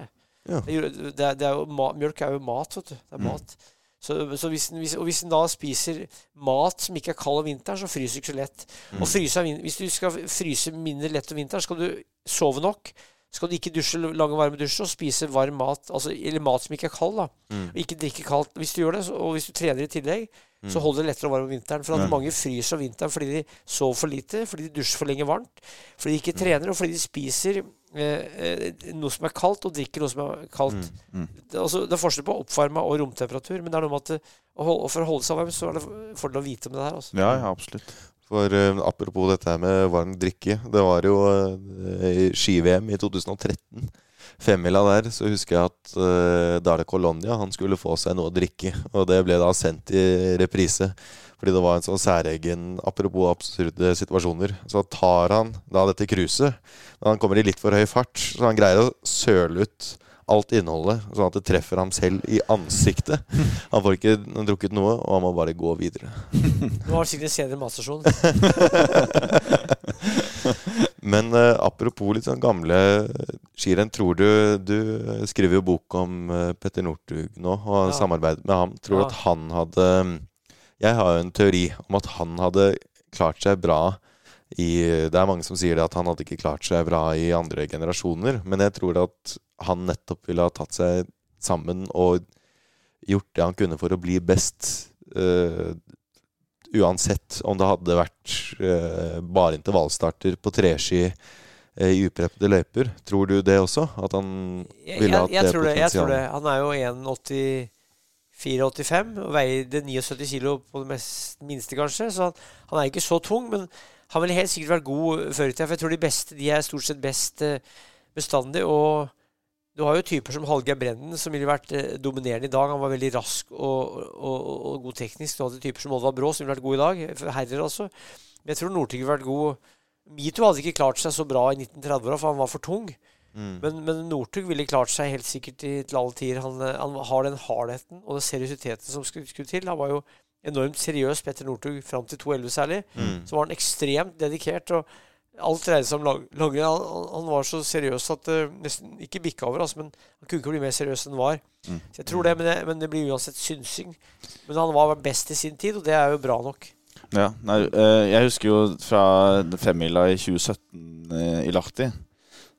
Ja. Det, det, det er jo mjølk er jo mat, vet du. Det er Mm. mat. Så, så hvis, den- hvis, og hvis en da spiser mat som ikke er kald om vinteren, så fryser du ikke så lett. Mm. Og fryser, hvis du skal fryse mindre lett om vinteren, skal du sove nok. Skal du ikke dusje lange, varme dusjer og spise varm mat, altså, eller mat som ikke er kald, da. Mm. Og ikke drikke kaldt. Hvis du gjør det, og hvis du trener i tillegg, så Mm. holder det lettere å varme om vinteren. For at mm. mange fryser om vinteren fordi de sover for lite, fordi de dusjer for lenge varmt, fordi de ikke trener, og fordi de spiser eh, eh, noe som er kaldt, og drikker noe som er kaldt. Mm. Det, altså, det er forskjell på oppvarma og romtemperatur, men det er noe med at holde, for å holde seg varm, så er det fordel å vite om det her. Altså. Ja, ja, absolutt. For uh, apropos dette her med varm drikke. Det var jo uh, ski-VM i 2013. Femmila der, så husker jeg at uh, Dale Colonia han skulle få seg noe å drikke. Og det ble da sendt i reprise. Fordi det var en sånn særegen Apropos absurde situasjoner. Så tar han da dette cruiset. Men han kommer i litt for høy fart, så han greier å søle ut alt innholdet, sånn at det treffer ham selv i ansiktet. Han får ikke drukket noe, og han må bare gå videre. Nå har sikkert en senere matstasjon. Men uh, apropos litt sånn gamle skirenn. Tror du Du skriver jo bok om uh, Petter Northug nå, og Ja. samarbeidet med ham. Tror du Ja. at han hadde Jeg har jo en teori om at han hadde klart seg bra i Det er mange som sier det at han hadde ikke klart seg bra i andre generasjoner, men jeg tror at han nettopp ville ha tatt seg sammen og gjort det han kunne for å bli best. Uh, uansett om det hadde vært uh, bare intervallstarter på treski uh, i upreppede løyper. Tror du det også? At han ville hatt det potensialet? jeg tror det. Han er jo 1,84-85 og veide 79 kilo på det mest, minste, kanskje. Så han, han er ikke så tung, men han ville helt sikkert vært god før i tida. For jeg tror de beste de er stort sett best bestandig. Og du har jo typer som Hallgeir Brenden, som ville vært eh, dominerende i dag. Han var veldig rask og, og, og, god teknisk. Du hadde typer som Oddvar Brå, som ville vært god i dag. Herrer, altså. Men jeg tror Northug ville vært god. Mito hadde ikke klart seg så bra i 1930-åra, for han var for tung. Mm. Men, men Northug ville klart seg helt sikkert i, til alle tider. Han, eh, han har den hardheten og den seriøsiteten som skulle, skulle til. Han var jo enormt seriøs, Petter Northug, fram til 2.11 særlig. Mm. Så var han ekstremt dedikert. og Alt dreide seg om langrenn. Han, han- var så seriøs at det nesten ikke bikka over, altså, men han kunne ikke bli mer seriøs enn han var. Mm. Så jeg tror det, men det, men det blir uansett synsing. Men han var best i sin tid, og det er jo bra nok. Ja, nei, eh, jeg husker jo fra femmila i 2017 eh, i Lahti.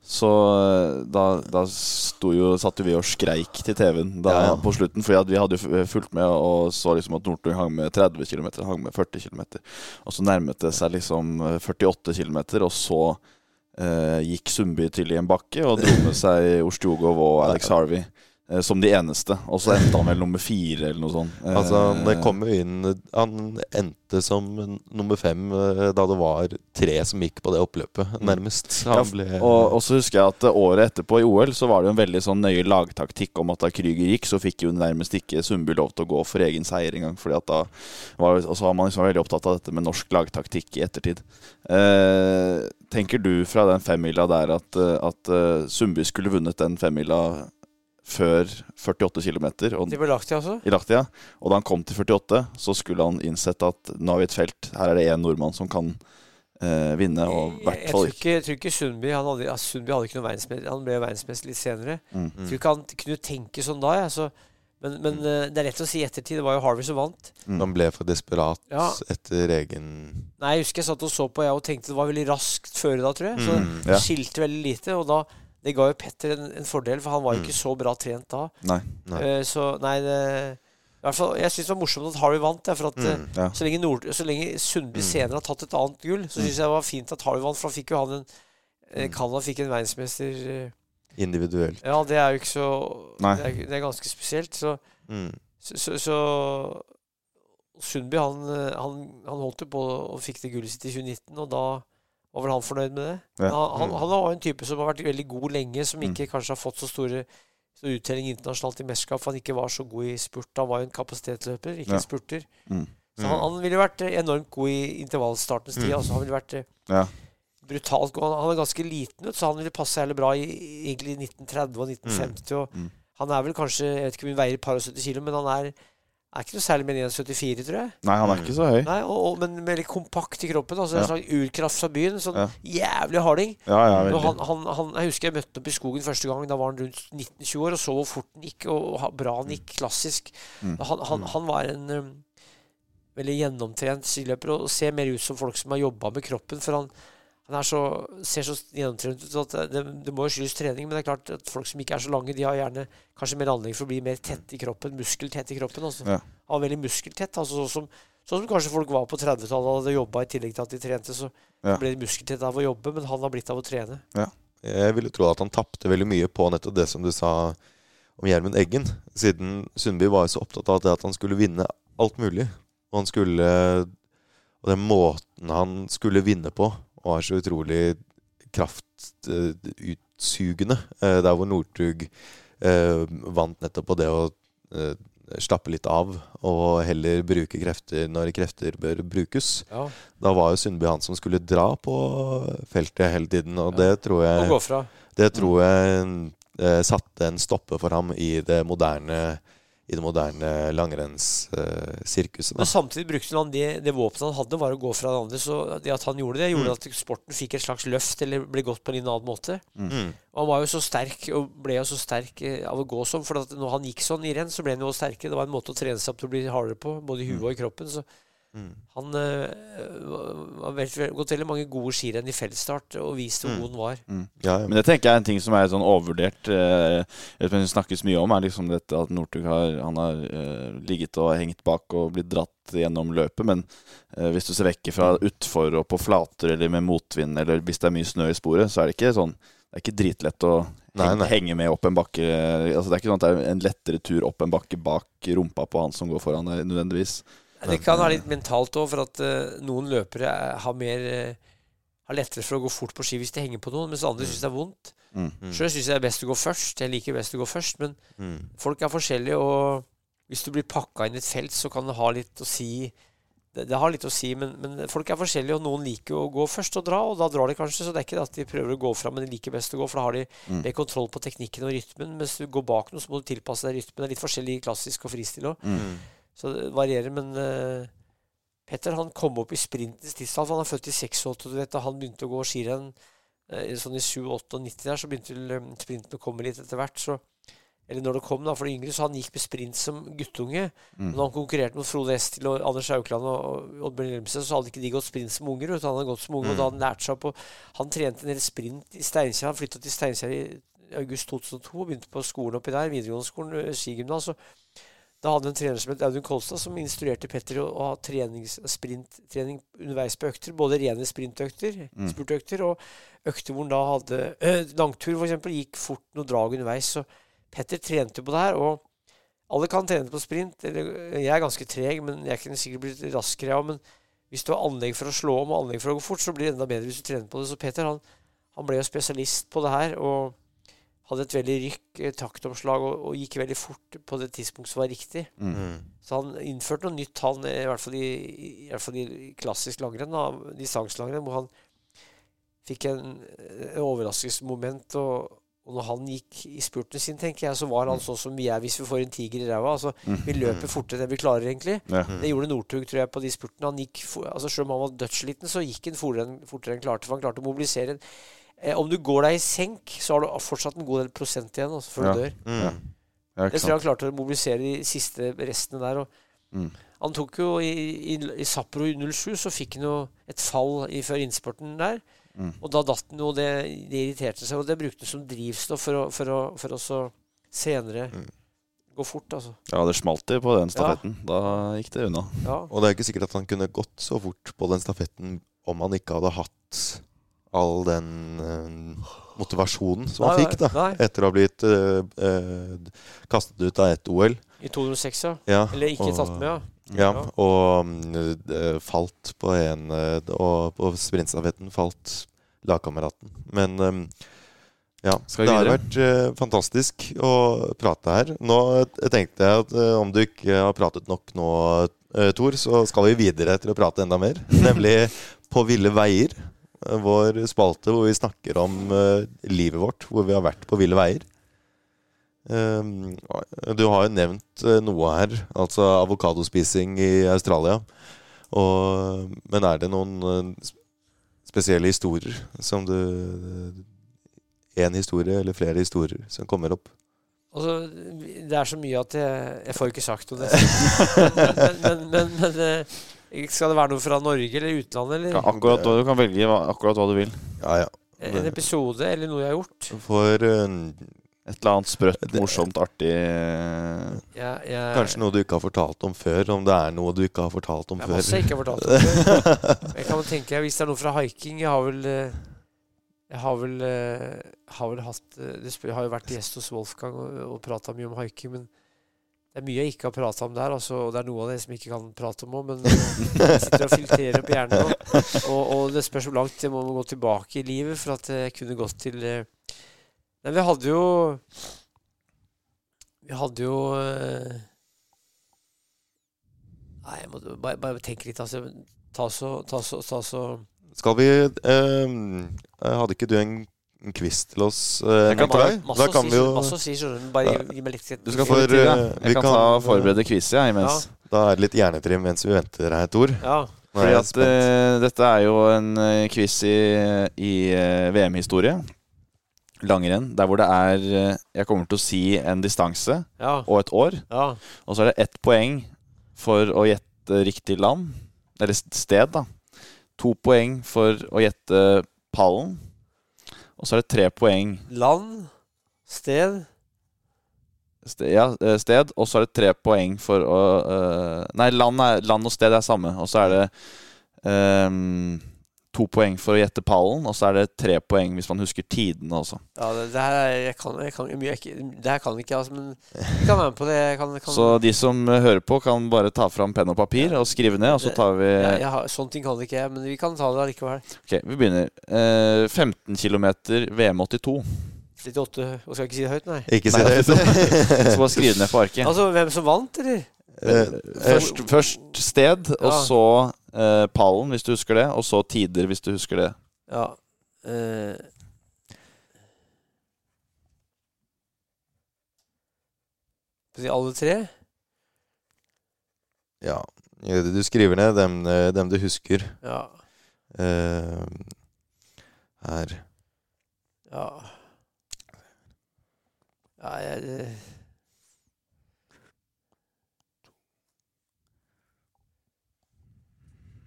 Så eh, da, da jo, satt jo vi og skreik til TV-en da, Ja, ja. på slutten. Fordi vi hadde jo fulgt med og så liksom at Northug hang med 30 km, hang med 40 km. Og så nærmet det seg liksom eh, 48 km, og så eh, gikk Sundby til i en bakke og dro med seg Ostjogov og Alex Harvey. Eh, som de eneste. Og så endte han vel nummer fire, eller noe sånt. Eh, Altså, det kom jo inn Han endte som nummer fem eh, da det var tre som gikk på det oppløpet, nærmest. Ja, og, og så husker jeg at året etterpå i OL så var det jo en veldig sånn nøye lagtaktikk om at da Krüger gikk, så fikk jo nærmest ikke Sundby lov til å gå for egen seier engang. Fordi at da var, Og så var man liksom veldig opptatt av dette med norsk lagtaktikk i ettertid. Eh, tenker du fra den femmila der at, at Sundby skulle vunnet den femmila før 48 km lagt i altså. i Lahtia? Og da han kom til 48, så skulle han innsett at nå har vi et felt. Her er det én nordmann som kan eh, vinne, og i Jeg, hvert jeg, fall tror ikke jeg tror ikke Sundby han hadde, altså Sundby hadde ikke noe verdensmester. Han ble verdensmester litt senere. Mm. Jeg tror ikke han kunne tenke sånn da. Ja, så, men men mm. det er lett å si i ettertid. Det var jo Harvey som vant. Han ble for desperat Ja. etter egen Nei, Jeg husker jeg satt og så på jeg og tenkte det var veldig raskt før da, tror jeg. Så Mm, det skilte veldig lite. Og da det ga jo Petter en, en fordel, for han var jo Mm. ikke så bra trent da. Nei. Nei. Uh, så nei, det i hvert fall, Jeg syns det var morsomt at Harvey vant. Ja, for at eh, Mm. Ja. så, lenge Nord, så lenge Sundby Mm. senere har tatt et annet gull, så syns jeg det var fint at Harvey vant. For da fikk jo han en eh, Mm. Canada fikk en verdensmester. eh, individuelt. Ja, det er jo ikke så Nei. det er, det er ganske spesielt. Så, Mm. så, så, så Sundby han, eh, han, han holdt jo på og fikk det gullet sitt i 2019, og da var vel han fornøyd med det. Ja. Han, han, Mm. han var en type som har vært veldig god lenge, som Mm. ikke kanskje har fått så store så uttelling internasjonalt i mesterskap, for han ikke var så god i spurt. Han var jo en kapasitetsløper, ikke Ja. en spurter. Mm. Så han, han ville vært enormt god i intervallstartens tid. Mm. Altså, han ville vært Ja. brutalt god. Han, er ganske liten, ut, så han ville passe heller bra i egentlig 1930 og 1950. Og Mm. Han er vel kanskje Jeg vet ikke om han veier et par og 70 kilo, men han er, er ikke noe særlig med enn 1,74, tror jeg. Nei, han er ikke så høy. Nei, og, og, Men veldig kompakt i kroppen. Altså En Ja. slags urkraft fra byen. Sånn Ja. jævlig harding. Ja, ja, veldig. han, han, han, jeg husker jeg møtte opp i skogen første gang. Da var han rundt 19-20 år og så hvor fort han gikk, og og bra han gikk. Klassisk. Mm. Han, han, han var en um, veldig gjennomtrent skiløper og ser mer ut som folk som har jobba med kroppen. For han, han er så, ser så gjennomtrent ut at det, det, må jo skyldes trening. Men det er klart at folk som ikke er så lange, de har gjerne kanskje mer anlegg for å bli mer tett i kroppen. Muskeltett i kroppen. Altså. Ja. Han var veldig muskeltett. Altså, sånn, som, sånn som kanskje folk var på 30-tallet og hadde jobba i tillegg til at de trente. Så Ja. ble de muskeltett av å jobbe, men han har blitt av å trene. Jeg ville tro at han tapte veldig mye på nettopp det som du sa om Gjermund Eggen. Siden Sundby var så opptatt av det at han skulle vinne alt mulig. Og han skulle Og den måten han skulle vinne på, var så utrolig kraftutsugende. Eh, Der hvor Northug eh, vant nettopp på det å eh, slappe litt av, og heller bruke krefter når krefter bør brukes. Ja, Da var jo Sundby han som skulle dra på feltet hele tiden, og Ja. det tror Og jeg det tror jeg eh, satte en stopper for ham i det moderne i det moderne langrennssirkuset. Men samtidig brukte han det, det våpenet han hadde, var å gå fra det andre. Så det at han gjorde det, gjorde Mm. at sporten fikk et slags løft, eller ble gått på en annen måte. mm. Og han var jo så sterk, og ble jo så sterk eh, av å gå sånn. For at når han gikk sånn i renn, så ble han jo sterkere. Det var en måte å trene seg opp til å bli hardere på, både i huet og i kroppen. Så Mm. han eh, har gått veldig mange gode skirenn i feltstart og vist hvor Mm. god han var. Ja, ja. Men det tenker jeg er en ting som er sånn overvurdert. Eh, det snakkes mye om, er liksom dette at Northug har, han har eh, ligget og hengt bak og blitt dratt gjennom løpet. Men eh, hvis du ser vekk fra utfor og på flater eller med motvind, eller hvis det er mye snø i sporet, så er det ikke sånn Det er ikke dritlett å Nei, nei. henge med opp en bakke. Altså, det er ikke sånn at det er en lettere tur opp en bakke bak rumpa på han som går foran deg, nødvendigvis. Det kan være litt mentalt òg, for at eh, noen løpere er, har mer eh, har lettere for å gå fort på ski hvis de henger på noen, mens andre syns det er vondt. Mm. Mm. Sjøl syns jeg det er best å gå først. Jeg liker best å gå først, men Mm. folk er forskjellige, og hvis du blir pakka inn i et felt, så kan det ha litt å si. Det, det har litt å si, men, men folk er forskjellige, og noen liker å gå først og dra, og da drar de kanskje. Så det er ikke det at de prøver å gå fram, men de liker best å gå, for da har de Mm. mer kontroll på teknikken og rytmen. Mens du går bak noe, så må du tilpasse deg rytmen. Det er litt forskjellig klassisk og fristil òg. Mm. Så det varierer, men uh, Petter han kom opp i sprintens tidsalder. Han er født i 86, du vet, da han begynte å gå skirenn uh, sånn i 7, 8 og 90 der, så begynte vel eh, sprinten å komme litt etter hvert. så eller når det kom, da, for de yngre, så han gikk med sprint som guttunge. Mm. Når han konkurrerte mot Frode Estil og Anders Aukland og og Oddbjørn Hjelmsen, så hadde ikke de gått sprint som unger. vet. Han hadde gått som unge, og da hadde han lært seg opp. Og han trente en del sprint i Steinkjer. Han flytta til Steinkjer i august 2002 og begynte på skolen oppi der, videregående skolen, skigymnas. og Da hadde vi en trener som het Audun Kolstad, som instruerte Petter å, å ha sprinttrening underveis på økter. Både rene sprintøkter, Mm. spurtøkter, og økter hvor han da hadde øh, langtur, f.eks. Gikk fort noe drag underveis. så Petter trente på det her, og alle kan trene på sprint. Eller, jeg er ganske treg, men jeg kunne sikkert blitt raskere. Ja, men hvis du har anlegg for å slå om og anlegg for å gå fort, så blir det enda bedre hvis du trener på det. Så Petter han, han ble jo spesialist på det her. og hadde et veldig rykk, taktomslag, og, og, gikk veldig fort på det tidspunktet som var riktig. Mm. Så han innførte noe nytt, han, i hvert fall i, i, hvert fall i klassisk langrenn, distanselangrenn, hvor han fikk en, en overraskelsesmoment. Og, og når han gikk i spurten sin, tenker jeg, så var han sånn som vi er hvis vi får en tiger i ræva. Altså, vi løper fortere enn vi klarer, egentlig. Ja. Det gjorde Northug, tror jeg, på de spurtene. Han gikk, for- altså, Selv om han var dødsliten, så gikk han fortere enn fortere enn klarte, for han klarte å mobilisere. Eh, om du går deg i senk, så har du fortsatt en god del prosent igjen altså, før Ja. du dør. Mm. Ja, Det tror jeg han klarte å mobilisere de siste restene der. Og Mm. Han tok jo i, i, i Sapporo i 07, så fikk han jo et fall i, før innspurten der. Mm. Og da datt han jo, det, det irriterte seg, og det brukte han som drivstoff for å, for å, for å så senere Mm. gå fort, altså. Ja, det smalt det på den stafetten. Da gikk det unna. Ja. Og det er ikke sikkert at han kunne gått så fort på den stafetten om han ikke hadde hatt all den uh, motivasjonen som han fikk da nei. etter å ha blitt uh, uh, kastet ut av ett OL. I 2006, ja. Ja, Eller ikke og- tatt med, ja. Ja, Ja. og falt på en Og på sprintstafetten falt lagkameraten. Men um, ja, det har vært uh, fantastisk å prate her. Nå tenkte jeg at uh, om du ikke har pratet nok nå, uh, Tor, så skal vi videre til å prate enda mer. Nemlig På ville veier. Eh, Vår spalte hvor vi snakker om uh, livet vårt, hvor vi har vært på ville veier. Um, du har jo nevnt eh, noe her, altså avokadospising i Australia. Og, men er det noen spesielle historier som du En historie eller flere historier som kommer opp? Altså, det er så mye at jeg, jeg får ikke sagt noe. Men, men, men, men skal det være noe fra Norge eller utlandet? Eller Kan akkurat, du kan velge hva, akkurat hva du vil. Ja, ja. en episode eller noe jeg har gjort? For eh, Et eller annet sprøtt, morsomt, artig ja, Jeg, kanskje noe du ikke har fortalt om før. Om det er noe du ikke har fortalt om jeg før. masse jeg ikke har fortalt om før. Jeg kan tenke, Hvis det er noe fra hiking Jeg har vel eh, Jeg har vel, eh, har vel hatt eh, det Jeg har jo vært gjest hos Wolfgang og, og prata mye om hiking, men det er mye jeg ikke har prata om der. Altså, og det er noe av det som jeg ikke kan prate om òg, men eh, jeg sitter og filtrerer opp hjernen nå. Og, og det spørs hvor langt jeg må gå tilbake i livet for at jeg kunne gått til eh, Men vi hadde jo Vi hadde jo eh, Nei, jeg må bare, bare tenke litt. Altså, ta så, ta så, ta så Skal vi eh, Hadde ikke du en en quiz til oss? eh, Jeg kan Nikolai? Da kan vi jo masse å si, skjønner du. Bare gi, gi meg litt Du skal få eh, vi Jeg kan, kan- ta forberede quiz, jeg, imens. Da er det litt hjernetrim mens vi venter her, Tor. Ja. Nå er Fordi jeg at spent. eh, dette er jo en eh, quiz i, i eh, VM-historie. Langrenn. Der hvor det er eh, Jeg kommer til å si en distanse Ja. og et år. ja. Og så er det ett poeng for å gjette riktig land. Eller st- sted, da. To poeng for å gjette pallen. Og så er det tre poeng Land. Sted. sted, ja, eh, sted. Og så er det tre poeng for å uh, Nei, land, er, land og sted er samme. Og så er det ehm, to poeng for å gjette pallen, og så er det tre poeng hvis man husker tidene også. Ja, det, det her er, jeg kan, jeg kan, mye, jeg, det her kan ikke, altså, men jeg kan være med på det. Jeg kan, kan, Så de som eh, hører på, kan bare ta fram penn og papir og skrive ned, og så tar vi jeg har, sånne ting kan ikke jeg, men vi kan ta det allikevel. Ok, vi begynner. Eh, 15 km VM82. 38, og skal ikke si det høyt, nei. Ikke si det høyt. Så bare skriv det ned på arket. Altså, hvem som vant, eller? Eh, Først, først sted, og så eh, pallen, hvis du husker det. Og så tider, hvis du husker det. Ja. Eh. Skal vi si alle tre? Ja. Du skriver ned dem, eh, dem du husker. Ja. Eh, her. Ja. Ja, jeg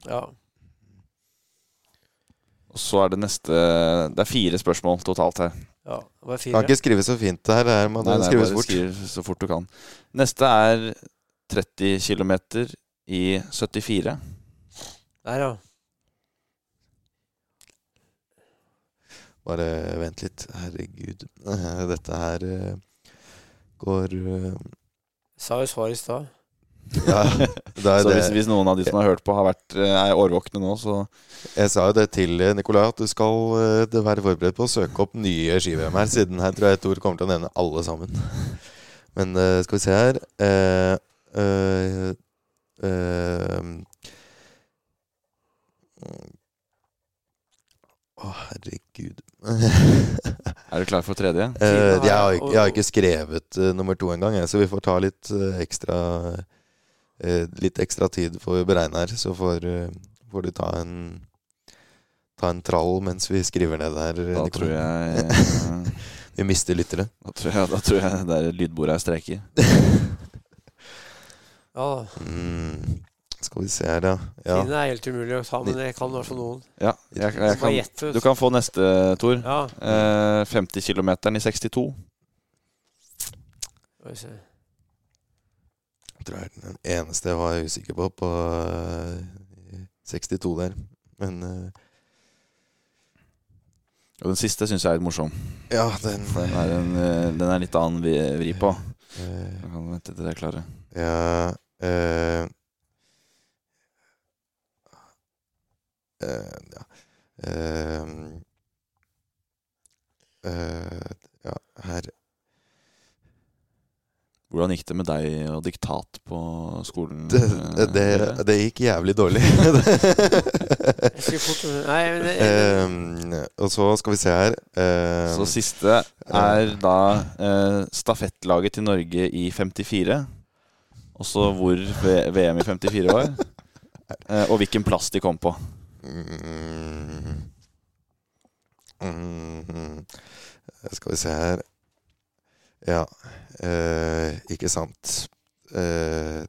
Ja. Og så er det neste Det er fire spørsmål totalt her. ja. Det var Kan ikke skrive så fint det her. Det Nei, nei, skrives bare fort. skriv så fort du kan. Neste er 30 km i 74. Der, ja. Bare vent litt. Herregud. Dette her eh, går eh, Sa jo svar i stad. Ja, Så hvis, det. hvis noen av de som har hørt på, har vært, eh, er årvåkne nå, så Jeg sa jo det til eh, Nikolai, at du skal uh, være forberedt på å søke opp nye ski-VM her, siden her tror jeg Tor kommer til å nevne alle sammen. Men uh, skal vi se her uh, Å, herregud. er du klar for tredje? Uh, jeg, har, ikke- jeg har ikke skrevet uh, nummer to engang, så vi får ta litt uh, ekstra Litt ekstra tid får vi beregne her. Så får, eh, får du ta en Ta en trall mens vi skriver ned der. Da Nicolai. tror jeg eh, Vi mister lyttere. Da tror jeg, da tror jeg det er lydbordet jeg streker. Ja, Mm. Skal vi se her, ja. ja. Tiden er helt umulig å ta, men jeg kan i hvert fall noen. Ja, jeg, jeg jeg kan, du kan få neste, Tor. Ja, Eh, 50 km i 62. skal vi se. Tror jeg er den eneste jeg var usikker på på eh, 62 der. Men eh, Og den siste syns jeg er litt morsom. ja, den Den er, en, eh, den er litt annen vi- vri på. eh, Jeg kan vente til dere er klare. Ja eh, eh, ja. Eh, eh, ja, her Hvordan gikk det med deg og diktat på skolen? det, eh, det, det gikk jævlig dårlig. Nei, det, Eh, og så skal vi se her eh, Så siste er da stafettlaget til Norge i 54. Og så hvor VM i 54 var. Eh, og hvilken plass de kom på. mm, mm, Skal vi se her Ja, eh, ikke sant. Eh,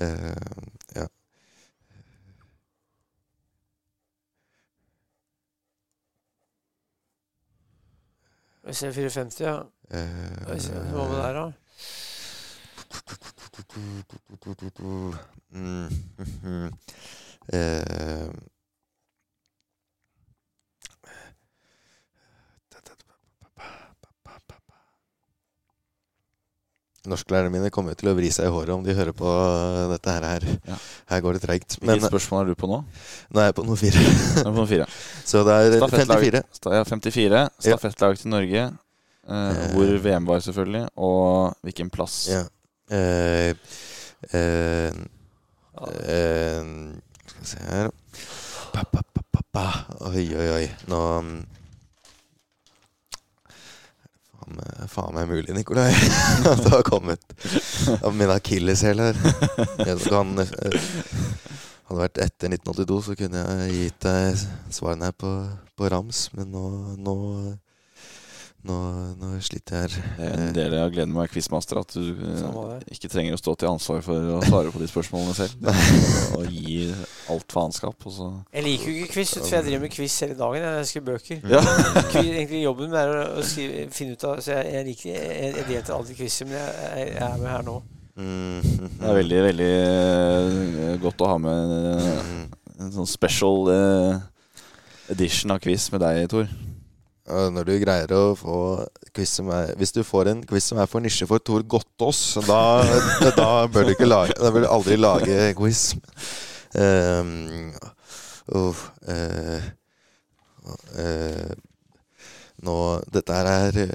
eh, ja. Vi ser 54, ja. Eh, Hva med der, da? Mm, Norsklærerne mine kommer til å vri seg i håret om de hører på dette her. Her, Ja. her går det treigt. Men Hvilket spørsmål er du på nå? nå er jeg på noe fire. Er på noe fire. Så det er Stafettlag- 54. Sta- Ja, 54. Stafettlag til Norge. Eh, hvor VM var, selvfølgelig. Og hvilken plass. Ja. Eh, eh, eh, skal vi se her pa, pa, pa. Oi, oi, oi. Nå Faen Faen meg mulig, Nikolai. At det har kommet av min akilleshæl her. Eh, hadde vært etter 1982, så kunne jeg gitt deg svarene her på, på rams, men nå, nå, nå, nå sliter jeg her. Det er en del av gleden med å være quizmaster. At du eh, ikke trenger å stå til ansvar for å svare på de spørsmålene selv. Er gi alt faenskap. Jeg liker jo ikke quiz, for jeg driver med quiz hele dagen. Jeg skriver bøker. Ja. Egentlig Jobben min er å, skrive, finne ut av Så jeg, jeg liker Jeg, jeg deltar alltid i quizer, men jeg, jeg, er med her nå. Mm, Det er veldig, veldig eh, godt å ha med eh, en sånn special edition av quiz med deg, Tor. Når du greier å få quiz som er Hvis du får en quiz som er for nisje for Tor Gottaas, da, da bør du lage Da bør du aldri lage quiz. Um, uh, uh, uh, nå Dette her er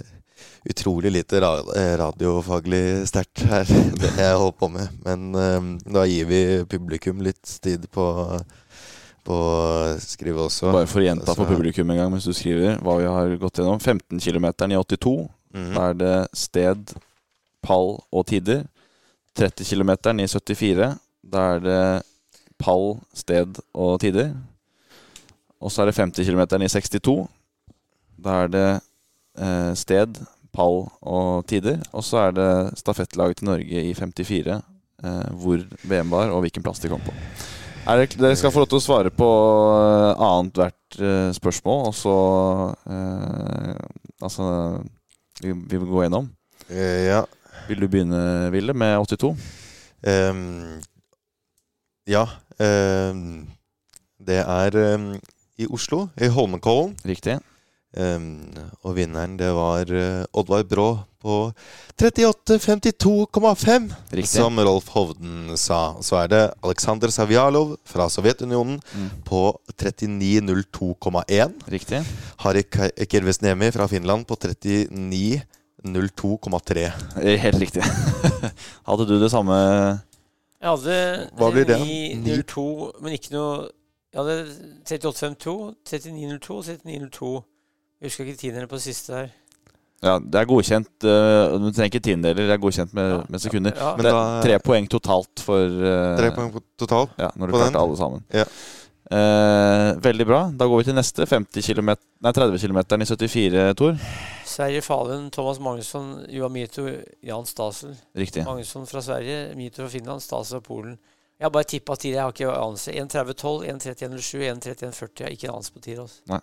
utrolig lite eh, radiofaglig sterkt her, det jeg holder på med. Men eh, da gir vi publikum litt tid på, på å skrive også. Bare for å gjenta for publikum en gang mens du skriver hva vi har gått gjennom. 15 km i 82. Mm. Da er det sted, pall og tider. 30 km i 74. Da er det pall, sted og tider. Og så er det 50 km i 62. Da er det eh, sted, pall og tider. Og så er det stafettlaget til Norge i 54, eh, hvor VM var, og hvilken plass de kom på. Er det, dere skal få lov til å svare på eh, annethvert eh, spørsmål, og så eh, Altså vi, vi vil gå gjennom. Eh, ja. Vil du begynne, Ville, med 82? Um, ja. Um, det er um, i Oslo, i Holmenkollen. Riktig. Og vinneren, det var Oddvar Brå på 38,52,5, som Rolf Hovden sa. Så er det Aleksandr Savjalov fra Sovjetunionen Mm. på 39,02,1. Riktig. Harry Kirvesniemi fra Finland på 39,02,3. Eh, Helt riktig. Hadde du det samme Jeg hadde Hva blir det? 3902, men ikke noe Jeg hadde 3852, 3902 og 3902. Jeg husker ikke tiendene på det siste der. Ja, det er godkjent. Uh, Du trenger ikke tiendedeler, det er godkjent med, Ja. med sekunder. Ja. Men det da- er tre poeng totalt for uh, Tre poeng totalt. Ja, når du på klarte den. alle sammen. Ja. Uh, veldig bra. Da går vi til neste. 50 km, nei, 30 km i 74, Tor. Sverige Falun, Thomas Magnusson, Joa Mito, Jan Stasel. Riktig. Magnusson fra Sverige, Mito fra Finland, Stasel fra Polen. Jeg har bare tippa tid. Jeg har ikke anelse. 1.30,12, 1.31,07, 1.31,40. Jeg har ikke en anelse på tid. Altså.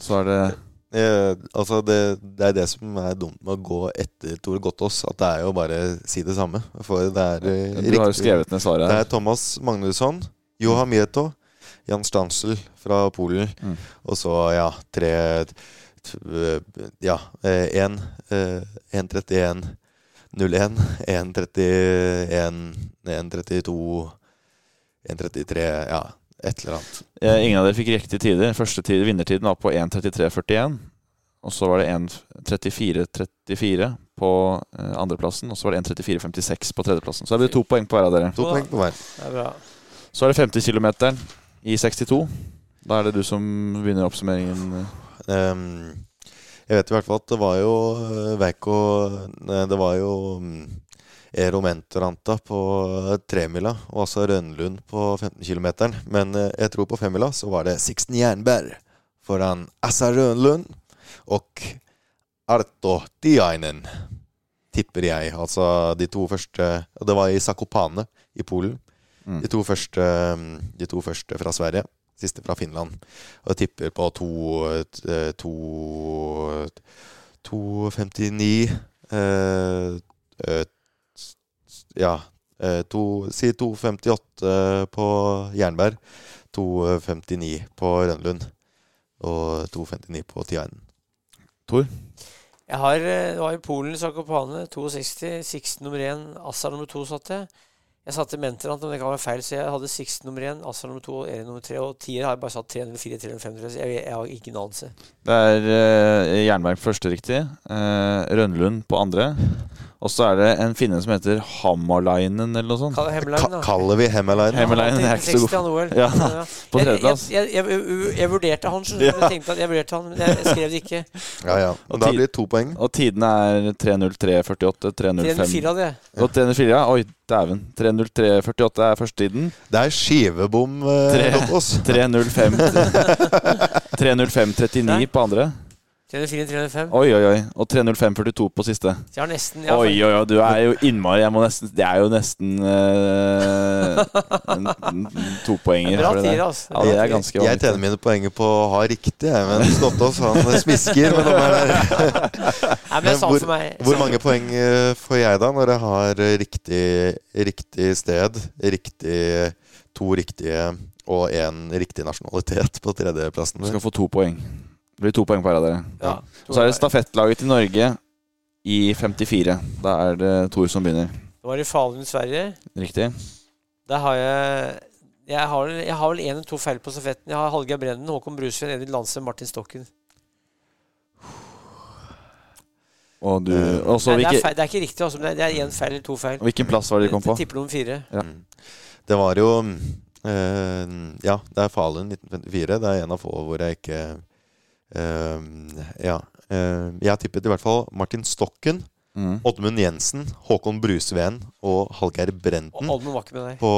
Så er det Eh, altså det, det er det som er dumt med å gå etter Tore Gottaas. At det er jo bare si det samme. For det er eh, Du har jo skrevet ned svaret her. Det er Thomas Magnusson, Johan Mieto, Jan Stansel fra Polen. Mm. Og så, ja, tre øh, Ja, én 1.31 01, 1.31 1.32 1.33 Ja, et eller annet. Eh, Ingen av dere fikk riktige tider. Første tid, vinnertiden var på 1.33,41. Og så var det 1.34,34 på eh, andreplassen. Og så var det 1.34,56 på tredjeplassen. Så det blir to poeng på hver av dere. To poeng på hver. Det er bra. Så er det 50 km i 62. Da er det du som begynner oppsummeringen. Um, jeg vet i hvert fall at det var jo øh, Veiko Det var jo mm, Eero Mentoranta på tremila og også Rønlund på 15 km. Men eh, jeg tror på femmila så var det Sixten Jernberg foran Assa Rønlund og Arto Tiainen. Tipper jeg. Altså de to første og Det var i Sakopane i Polen. Mm. De, to første, mm, de to første fra Sverige. Siste fra Finland. Og jeg tipper på to eh, To 2,59 eh, eh, Ja. eh, to, si 2,58 på Jernberg. 2,59 på Rønlund. Og 2,59 på Tiainen. Jeg har, eh, det var i Polen, Zakopane, 62. Sixten nummer én, Assar nummer to satt jeg. Jeg satte Mentorant, men det kan være feil, så jeg hadde Sixten nummer én, Assar nummer to og Erin nummer tre. Og tier har jeg bare satt 304, 305. så Jeg, jeg har ikke en anelse. Det er eh, Jernberg første riktig. Eh, Rønlund på andre. Og så er det en finne som heter Hammalainen eller noe sånt. Ka da. kaller vi Hemmelein? Hemmelein er ikke så god. 60 han OL. Ja, på tredjeplass. Jeg, jeg, jeg, jeg, jeg vurderte han, skjønner du. Ja. Jeg tenkte at jeg vurderte han, men jeg, skrev det ikke. Ja, ja. Og Og da blir det to poeng. Og tidene er 3.03,48, 3.05 304 hadde jeg. Og 304, ja. Oi, dæven. 3.03,48 er første tiden. Det er skivebom, eh, Tre. 3.05 3.05,39 på andre. 304, 305. Oi, oi, oi. Og 3.05,42 på siste. Så jeg har nesten jeg har Oi, oi, oi. Du er jo innmari Jeg må nesten Det er jo nesten uh, en, en, topoenger. Bra tider, altså. Ja, det er ganske Jeg tjener mine poenger på å ha riktig, jeg. Men Gottaas han smisker med er, der. Nei, men hvor- Hvor mange poeng eh, får jeg da, når jeg har eh, riktig, riktig sted, riktig to riktige og én riktig nasjonalitet på tredjeplassen? Du skal få to poeng. Det blir to poeng på hver av dere. ja, Og så er det stafettlaget til Norge i 54. Da er det Thor som begynner. Det var i Falun, Sverige. Riktig? Der har jeg jeg har, jeg har vel én eller to feil på stafetten. Jeg har Hallgeir Brenden, Håkon Brusveen, Edvin Lanse, Martin Stokken. Og du også, Og så Nei, det, er feil, det er ikke riktig, altså, men det er- én feil eller to feil. hvilken plass var det de kom på? Tipper nummer fire. Ja. Mm. Det var jo øh, Ja, det er Falun 1954. Det er en av få hvor jeg ikke eh, Ja. eh, jeg tippet i hvert fall Martin Stokken, Mm. Oddmund Jensen, Håkon Brusveen og Hallgeir Brenden Oddmund var ikke med der. på,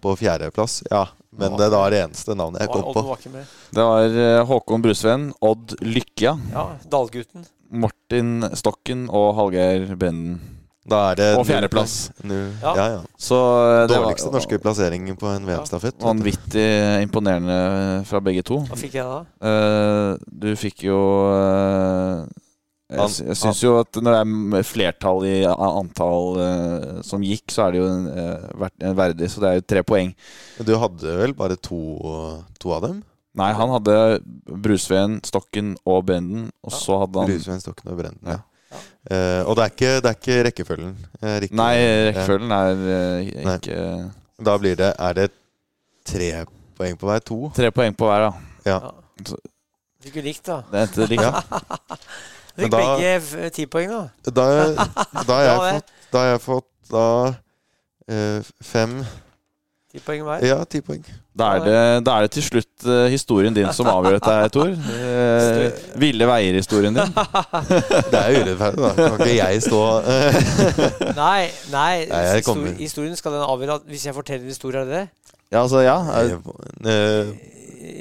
på fjerdeplass. Ja, men det er det eneste navnet jeg kom på. var ikke med. Det var eh, Håkon Brusveen, Odd Lykkja, Ja, Dalgutten. Martin Stokken og Hallgeir Brenden. Da er det Og fjerdeplass. Ja. ja, ja. Så eh, det Dårligste var norske plassering på en VM-stafett. vanvittig imponerende fra begge to. Hva fikk jeg da? Uh, du fikk jo uh, Jeg, jeg syns jo at når det er flertall i antall uh, som gikk, så er det jo uh, verdig, så det er jo tre poeng. Du hadde vel bare to, to av dem? Nei, han hadde Brusveen, Stokken og Brenden, og så hadde han Brusveen, Stokken og Brenden. Ja. Eh, og det er ikke, det er ikke rekkefølgen? eh. Nei, rekkefølgen er Nei. ikke Da blir det Er det tre poeng på hver? To? Tre poeng på hver, da. Ja. Ja. Fikk jo likt, da. Det endte likt. Ja. Fikk Men da- begge ti poeng, da. Da, da, har jeg fått, da har jeg fått da uh, fem Ti poeng hver. Ja, ti poeng. Da er, det, da er det til slutt eh, historien din som avgjør dette, her, Tor. Eh, ville veier-historien din. Det er jo urettferdig, da. Kan ikke jeg stå Nei, nei, Nei, jeg histori- historien skal den avgjøre hvis jeg forteller en historie, er det det? Ja, altså, ja. Er, eh,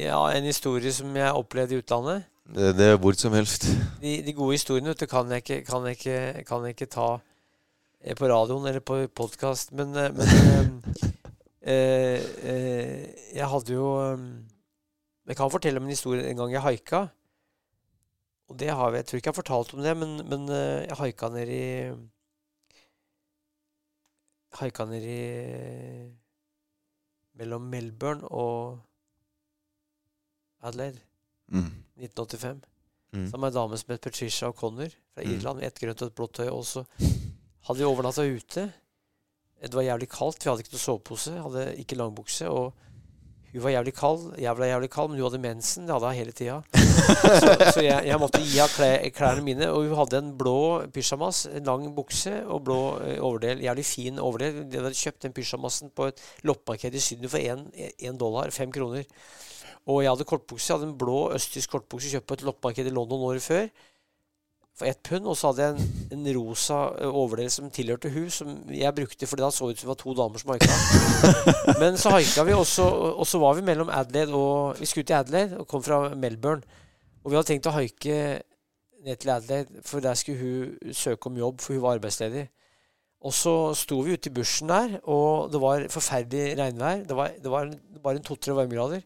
Ja, en historie som jeg opplevde i utlandet. det, det er hvor som helst. De, de gode historiene vet du, kan, jeg ikke, kan, jeg ikke, kan jeg ikke ta eh, på radioen eller på podkast. Men, men jeg hadde jo eh, Jeg kan fortelle om en historie en gang jeg haika. Og det har vi, Jeg tror ikke jeg har fortalt om det, men, men eh, jeg haika ned i Haika ned i Mellom Melbourne og Adelaide. mm. 1985. Mm. Sammen med ei dame som het Patricia O'Connor fra Mm. Irland. Mm. Ett grønt og et blått tøy. Og så hadde vi overnatta ute. Det var jævlig kaldt. Vi hadde ikke noe sovepose. Hadde ikke langbukse. Og hun var jævlig kald. Jeg ble jævlig kald, men hun hadde mensen. Det hadde hun hele tida. så så jeg, jeg måtte gi henne klær, klærne mine. Og hun hadde en blå pysjamas, en lang bukse og blå eh, overdel. Jævlig fin overdel. De hadde kjøpt den pysjamasen på et loppemarked i Syden for én dollar. Fem kroner. Og jeg hadde kortbukse. Jeg hadde en blå østtysk kortbukse kjøpt på et loppemarked i London året før. For ett pund. Og så hadde jeg en, en rosa overdel som tilhørte hun, som jeg brukte fordi da så ut som det var to damer som haika. Men så haika vi, og så, og så var vi mellom Adelaide og Vi skulle til Adelaide og kom fra Melbourne. Og vi hadde tenkt å haike ned til Adelaide, for der skulle hun søke om jobb, for hun var arbeidsledig. Og så sto vi ute i bushen der, og det var forferdelig regnvær. Det var, det var en- bare en to-tre varmegrader.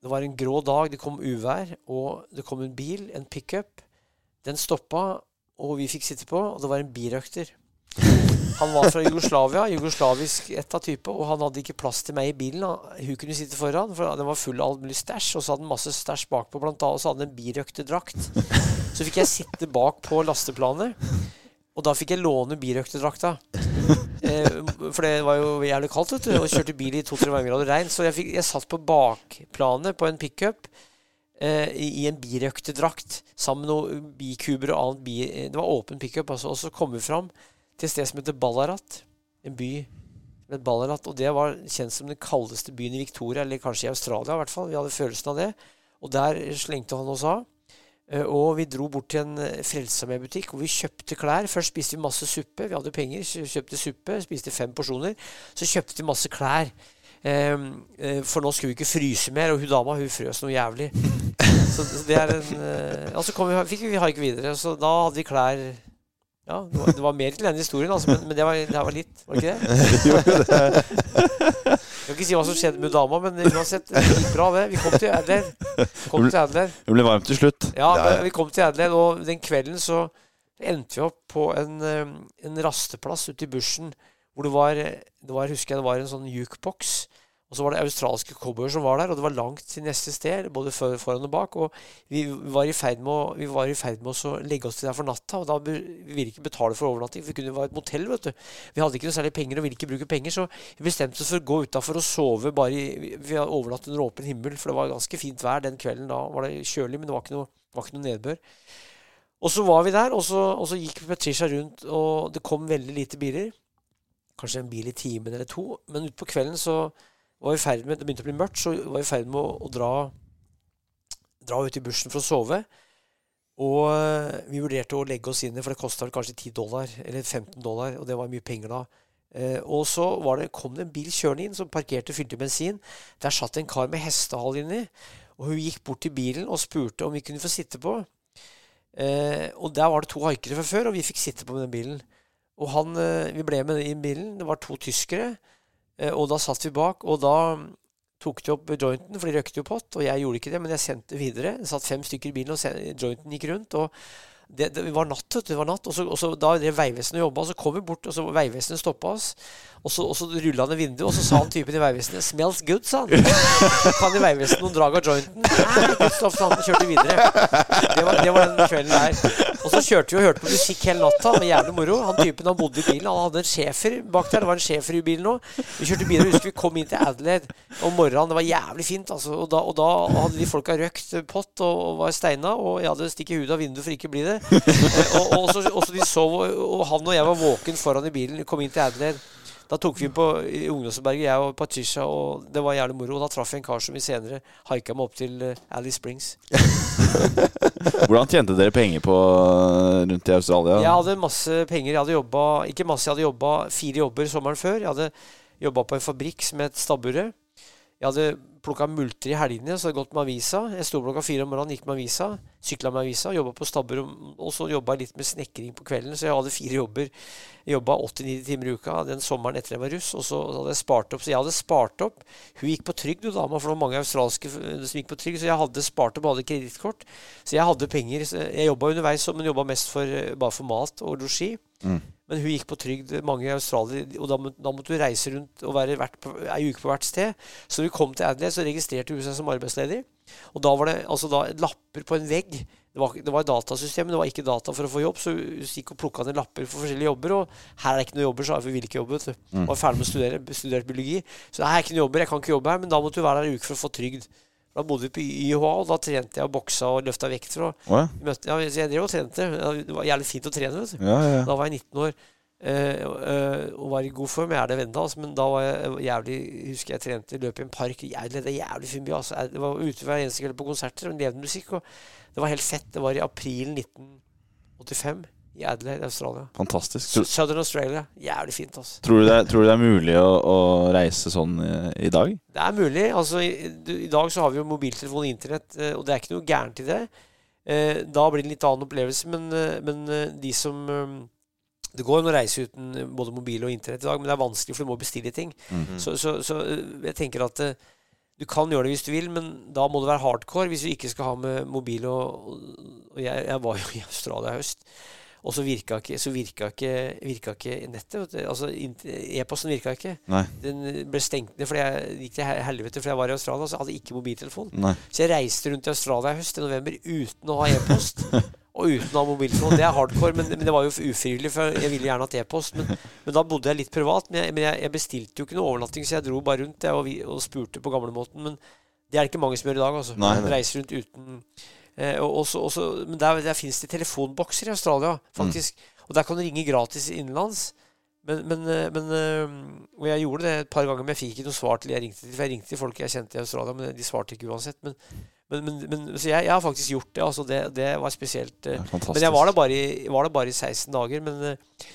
Det var en grå dag, det kom uvær, og det kom en bil, en pickup. Den stoppa, og vi fikk sitte på, og det var en birøkter. Han var fra Jugoslavia, jugoslavisk ett av type, og han hadde ikke plass til meg i bilen. Hun kunne sitte foran, for den var full av alt mulig stæsj, og så hadde han masse stæsj bakpå, blant annet, og så hadde han en birøkterdrakt. Så fikk jeg sitte bak på lasteplanet, og da fikk jeg låne birøkterdrakta. Eh, for det var jo jævlig kaldt, vet du, og kjørte bil i to-tre varmegrader regn. Så jeg, fikk, jeg satt på bakplanet på en pickup i, i en birøkterdrakt sammen med noen bikuber og annet bi... Det var åpen pickup, altså. Og så kom vi fram til et sted som heter Ballarat. En by med Ballarat. Og det var kjent som den kaldeste byen i Victoria, eller kanskje i Australia i hvert fall. Vi hadde følelsen av det. Og der slengte han oss av. Eh, Og vi dro bort til en eh, Frelsesarmé-butikk hvor vi kjøpte klær. Først spiste vi masse suppe. Vi hadde penger, kjø- kjøpte suppe, spiste fem porsjoner. Så kjøpte vi masse klær. Ehm, eh, for nå skulle vi ikke fryse mer, og hun dama hun frøs noe jævlig. Så det er en eh, Og så kom vi, fikk vi haik videre, så da hadde vi klær Ja, det var, det var mer til denne historien, altså, men, men det, var, det var litt, var det ikke det? Jeg kan ikke si hva som skjedde med dama, men uansett, det gikk bra, det. Vi kom til Adler. Kom til Adler. Det ble varmt til slutt. Ja, ja. vi kom til Adler, og den kvelden så endte vi opp på en, eh, en rasteplass ute i bushen hvor det var, det var husker jeg, det var en sånn jukebox. Og så var det australske cowboyer som var der, og det var langt til neste sted, både foran og bak. Og vi var i ferd med å, ferd med å legge oss til der for natta, og da ville vi ikke betale for overnatting, for vi kunne være et motell, vet du. Vi hadde ikke noe særlig penger og ville ikke bruke penger, så vi bestemte oss for å gå utafor og sove bare i vi hadde overnatt under åpen himmel, for det var ganske fint vær den kvelden. Da var det kjølig, men det var ikke noe, var ikke noe nedbør. Og så var vi der, og så, og så gikk Patricia rundt, og det kom veldig lite biler. Kanskje en bil i timen eller to. Men utpå kvelden så var vi ferdig ferd med Det begynte å bli mørkt, så var vi i ferd med å, å dra, dra ut i bushen for å sove. Og eh, vi vurderte å legge oss inne, for det kosta kanskje 10 dollar, eller 15 dollar, og det var mye penger da. Eh, og så det, kom det en bil kjørende inn som parkerte og fylte bensin. Der satt en kar med hestehale inni, og hun gikk bort til bilen og spurte om vi kunne få sitte på. Eh, og der var det to haikere fra før, og vi fikk sitte på med den bilen. Og han, eh, vi ble med i bilen. Det var to tyskere. Eh, og da satt vi bak, og da mm, tok de opp jointen, for de røykte jo pott. Og jeg gjorde ikke det, men jeg sendte videre. Det satt fem stykker i bilen, og jointen gikk rundt. Og det, det var natt, vet du. Det var natt, og så, og så Da drev Vegvesenet og jobba, så kom vi bort, og så Vegvesenet stoppa oss. Og så, og så rulla han ned vinduet, og så sa han typen i Vegvesenet 'Smells good', sa han. Kan i Vegvesenet noen drag av jointen? Nei, han og kjørte videre. Det var, det var den kvelden der. Og så kjørte vi og hørte på musikk hele natta. Det var jævlig moro. Han typen han bodde i bilen. Han hadde en schæfer bak der. Det var en schæfer i bilen òg. Vi kjørte bilen og husker vi kom inn til Adelaide om morgenen. Det var jævlig fint. altså. Og da, og da hadde de folka røkt pott og, og var steina. Og jeg hadde stikket hudet av vinduet for ikke å bli det. Eh, Og, og så de sov, og han og jeg var våken foran i bilen. Kom inn til Adelaide. Da tok vi på i ungdomsberget, jeg og Patricia, og det var jævlig moro. Og da traff jeg en kar som vi senere haika med opp til eh, Alice Springs. Hvordan tjente dere penger på eh, rundt i Australia? Jeg hadde masse penger. Jeg hadde jobba Ikke masse, jeg hadde jobba fire jobber sommeren før. Jeg hadde jobba på en fabrikk som het Stabburet. Jeg hadde plukka multer i helgene, så hadde jeg gått med avisa. Jeg sto klokka fire om morgenen, gikk med avisa. Sykla med avisa, jobba på Stabburet, og så jobba jeg litt med snekring på kvelden. Så jeg hadde fire jobber. Jobba 80-90 timer i uka den sommeren etter jeg var russ. Og så hadde jeg spart opp. Så jeg hadde spart opp. Hun gikk på trygd, hun dama, for det var mange australske som gikk på trygd. Så jeg hadde spart opp hadde kredittkort. Så jeg hadde penger. Jeg jobba underveis, men jobba mest for, bare for mat og losji. Men hun gikk på trygd mange i Australia, og da, da måtte hun reise rundt og være hvert, ei uke på hvert sted. Så når hun kom til Adelaide, så registrerte hun seg som arbeidsledig. Og da var det altså da lapper på en vegg. Det var, det var datasystem, men det var ikke data for å få jobb. Så hun gikk og plukka ned lapper for forskjellige jobber. Og her er det ikke noe jobber, sa jeg, for hun ville ikke jobbe. vet du. Var ferdig med å studere, studert biologi. Så her er ikke noe jobber, jeg kan ikke jobbe her. Men da måtte hun være der en uke for å få trygd. Da bodde vi på YHA, og da trente jeg og boksa og løfta vekter. Og Å, ja. møtte, ja, jeg drev og trente. Det var jævlig fint å trene. vet du. Ja, ja. Da var jeg 19 år øh, og var i god form. Jeg er det ennå, altså, men da var jeg jævlig Husker jeg trente, løp i en park. Jævlig, det er jævlig fin by. Altså. Jeg det var ute hver eneste kveld på konserter og levende musikk. Og det var helt fett. Det var i april 1985 i Adelaide, Australia. Fantastisk. Tror, Southern Australia. Jævlig fint, altså. tror, du det, er- tror du det er mulig å, å reise sånn eh, i dag? Det er mulig. altså I, i dag så har vi jo mobiltelefon og internett, eh, og det er ikke noe gærent i det. Eh, da blir det en litt annen opplevelse, men, eh, men eh, de som Det går an å reise uten både mobil og internett i dag, men det er vanskelig, for du må bestille ting. Så, så, så eh, jeg tenker at du kan gjøre det hvis du vil, men da må det være hardcore hvis du ikke skal ha med mobil. Og, og jeg, jeg var jo i Australia i høst, og så virka ikke, så virka ikke, virka ikke nettet. Altså, E-posten virka ikke. Nei. Den ble stengt ned for jeg gikk til helvete fordi jeg var i Australia. Så jeg hadde ikke mobiltelefon. Nei. Så jeg reiste rundt i Australia i høst i november uten å ha e-post. og uten å ha mobiltelefon. Det er hardcore, men, men det var jo ufrivillig, for jeg ville gjerne hatt e-post. Men, men da bodde jeg litt privat. Men, jeg, men jeg, jeg bestilte jo ikke noe overnatting, så jeg dro bare rundt jeg, og, vi, og spurte på gamlemåten. Men det er det ikke mange som gjør i dag. altså. Nei, nei. Reiser rundt uten og også, også, Men der, der finnes det telefonbokser i Australia, faktisk. Og der kan du ringe gratis innenlands. Men, men, eh, men eh, Og jeg gjorde det et par ganger, men jeg fikk ikke noe svar til jeg ringte til. For jeg ringte til folk jeg kjente i Australia, men de svarte ikke uansett. Men, men, men, men Så jeg, jeg har faktisk gjort det. Altså det, det var spesielt. Det Men jeg var der bare bare i 16 dager. Men, eh,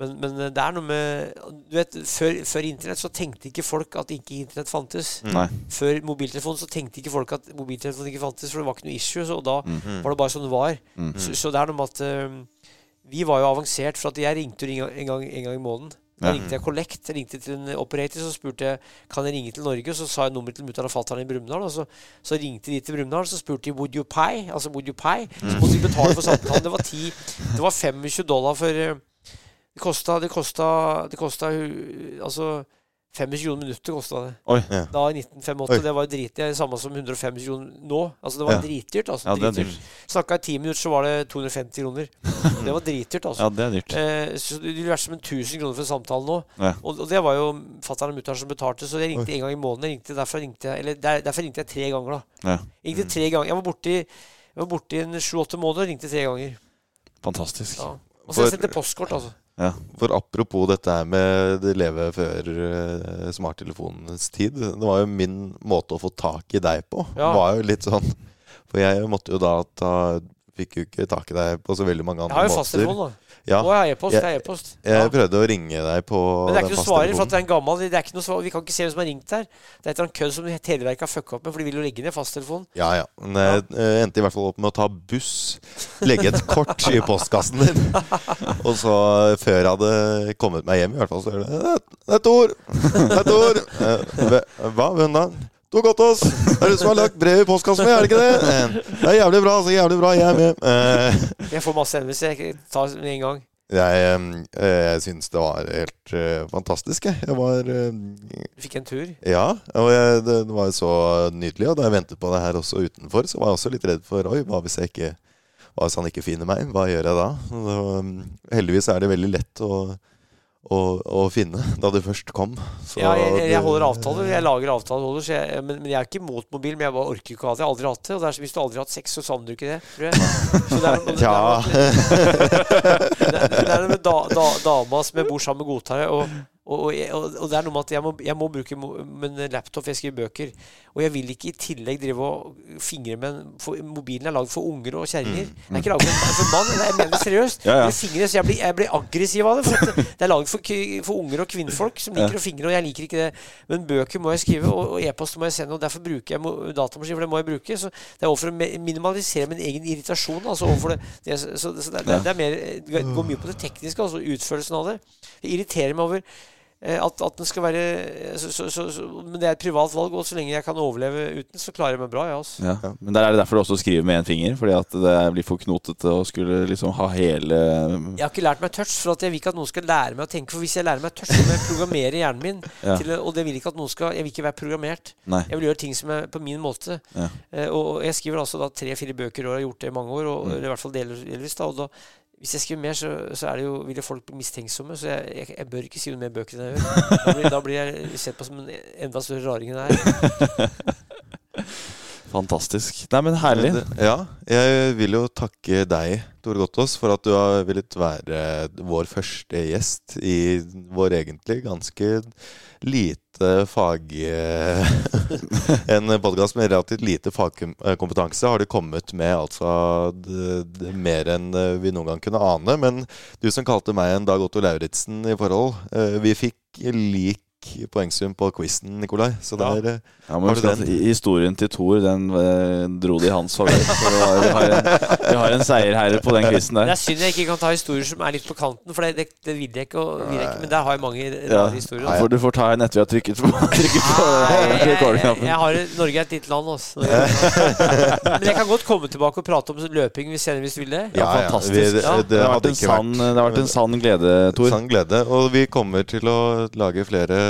men, men det er noe med Du vet, før, før internett så tenkte ikke folk at ikke internett fantes. Nei. Før mobiltelefon så tenkte ikke folk at mobiltelefon ikke fantes, for det var ikke noe issue. Så, og da Mhm. var det bare sånn det var. Så, så det er noe med at eh, vi var jo avansert, for at jeg ringte jo en gang, en gang i måneden. Da Ja. ringte jeg Collect. Jeg ringte til en operator, så spurte jeg kan jeg ringe til Norge. Og så sa jeg nummeret til mutter'n og fatter'n i Brumunddal. Så, så ringte de til Brumunddal, så spurte de would you pay? Altså would you pay? Så måtte de betale for samtalen. Det var, 10, det var 25 dollar for eh, Det kosta Det kosta, det kosta Altså 25 kroner minuttet kosta det. Oi. Ja. Da i 1985. Oi. Det var dritdyrt. det samme som 150 kroner nå. Altså Det var Ja. dritdyrt. altså Ja, dritdyrt. Snakka i ti minutter, så var det 250 kroner. Det var dritdyrt, altså. Ja, det er dyrt. Eh, så det ville vært som en 1000 kroner for en samtale nå. Ja. Og, og det var jo fatter'n og mutter'n som betalte, så jeg ringte en gang i måneden. Jeg ringte, derfor, ringte jeg, eller der, derfor ringte jeg tre ganger, da. Ja. Ringte tre ganger. Jeg var borte i, jeg var borte i en sju-åtte måneder og ringte tre ganger. Fantastisk. Ja. Og så For- sendte jeg postkort, altså. Ja. For apropos dette her med det leve før eh, smarttelefonens tid. Det var jo min måte å få tak i deg på. Ja. var jo litt sånn For jeg måtte jo da ta Fikk jo ikke tak i deg på så veldig mange Jeg har jo måter. fasttelefon, da. Ja, Å, jeg e-post. Jeg- er e-post. jeg Ja. prøvde å ringe deg på Men det er ikke noe svarer, for at det er en gammel det er ikke noe svar, Vi kan ikke se hvem som har ringt her. Det er et eller annet kødd som Televerket har fucka opp med, for de vil jo legge ned fasttelefonen. Ja, ja. Men jeg ja. endte i hvert fall opp med å ta buss. Legge et kort i postkassen din. Og så, før jeg hadde kommet meg hjem, i hvert fall, så er det Det er Tor! Det er Tor! Eh, Hva? Hvem da? Tor Gottaas, det er du som har lagt brev i postkassen min, er det ikke det? Det er jævlig bra, altså. Jævlig bra. Jeg er med. Eh, Jeg får masse henvendelser. Jeg tar med en gang. Jeg, eh, jeg syns det var helt eh, fantastisk, jeg. Jeg var Du fikk en tur. Ja, og jeg, det, det var jo så nydelig. Og da jeg ventet på det her også utenfor, så var jeg også litt redd for Oi, hva hvis jeg ikke Hva hvis han ikke finner meg? Hva gjør jeg da? Og det heldigvis er det veldig lett å, å, å finne da det først kom. Så Ja, jeg, jeg, holder avtaler. Jeg lager avtaleholder. Jeg, men, men jeg er ikke imot mobil, men jeg bare orker ikke å ha det. Jeg har aldri hatt det. Og det er, hvis du aldri har hatt sex, så savner du ikke det, tror jeg. Så det er, det, Tja. det, det er noe med da, da, dama som jeg bor sammen med, godtar det. Og, og, og, og, det er noe med at jeg må, jeg må bruke min en laptop, jeg skriver bøker. Og jeg vil ikke i tillegg drive og fingre med en for, Mobilen er lagd for unger og kjerringer. Den er ikke lagd for, for mann. Jeg mener det seriøst. Ja, ja. Jeg, fingre, så jeg, blir, jeg blir aggressiv av det. For det, det er laget for, for unger og kvinnfolk som liker å fingre, og jeg liker ikke det. Men bøker må jeg skrive, og, og e-post må jeg sende, og derfor bruker jeg datamaskin, for det må jeg bruke. Så det er overfor å minimalisere min egen irritasjon. Altså overfor det, det, så, så det, det, det er mer Det går mye på det tekniske, altså utførelsen av det. Jeg irriterer meg over at, at den skal være så, så, så, så, Men det er et privat valg, og så lenge jeg kan overleve uten, så klarer jeg meg bra. Ja, altså. Ja. Men der er det derfor du også skriver med én finger, fordi at det blir for knotete å skulle liksom ha hele Jeg har ikke lært meg touch, for at jeg vil ikke at noen skal lære meg å tenke. For hvis jeg lærer meg touch, så må jeg programmere hjernen min. Ja. til, og det vil ikke at noen skal Jeg vil ikke være programmert. Nei. Jeg vil gjøre ting som er på min måte. Ja. Eh, og og jeg skriver altså da tre-fire bøker. Jeg har gjort det i mange år, og, Mm. eller i hvert fall delvis. da, og da hvis jeg skriver mer, så, så er det jo, vil jo folk bli mistenksomme. Så jeg, jeg, jeg bør ikke skrive mer bøker enn jeg gjør. Da blir, da blir jeg sett på som en enda større raring enn jeg er. Fantastisk. Nei, men herlig. Ja, jeg vil jo takke deg, Tore Gottaas, for at du har villet være vår første gjest i vår egentlig ganske lite fag... en podkast med relativt lite fagkompetanse har de kommet med altså det, det, mer enn eh, vi noen gang kunne ane. Men du som kalte meg en Dag Otto Lauritzen i forhold, eh, vi fikk lik poengsum på quizen, Nikolai. Så der Ja. eh, Ja, men Har du den? Historien til Thor den eh, dro det i hans favør. Vi har, vi, har en, vi har en seierherre på den quizen Det er synd jeg ikke kan ta historier som er litt på kanten, for det, det, det vil jeg ikke. Og, vil jeg ikke men der har jeg mange Ja. historier. historier. For du får ta en etter vi har trykket på, trykket på Nei, jeg, jeg, rekordknappen. jeg har, Norge er et lite land, altså. Men jeg kan godt komme tilbake og prate om løping hvis senere hvis du vil det. Ja, fantastisk. Vi, Ja. det, det har vært en sann glede, Tor. sann glede. Og vi kommer til å lage flere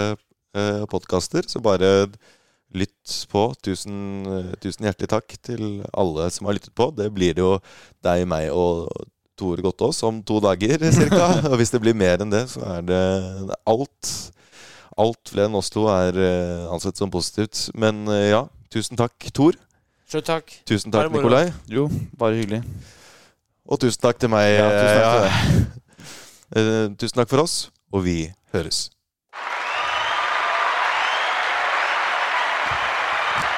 uh, podkaster, så bare lytt på. Tusen, eh, tusen hjertelig takk til alle som har lyttet på. Det blir jo deg, meg og Tor Gottaas om to dager ca. og hvis det blir mer enn det, så er det alt. Alt flere enn oss to er eh, ansett som positivt. Men eh, ja, tusen takk, Tor. Sjøl takk. Tusen takk. Nikolai. Jo, bare hyggelig. Og tusen takk til meg. Ja, tusen takk til eh, eh, tusen takk for oss, og vi høres.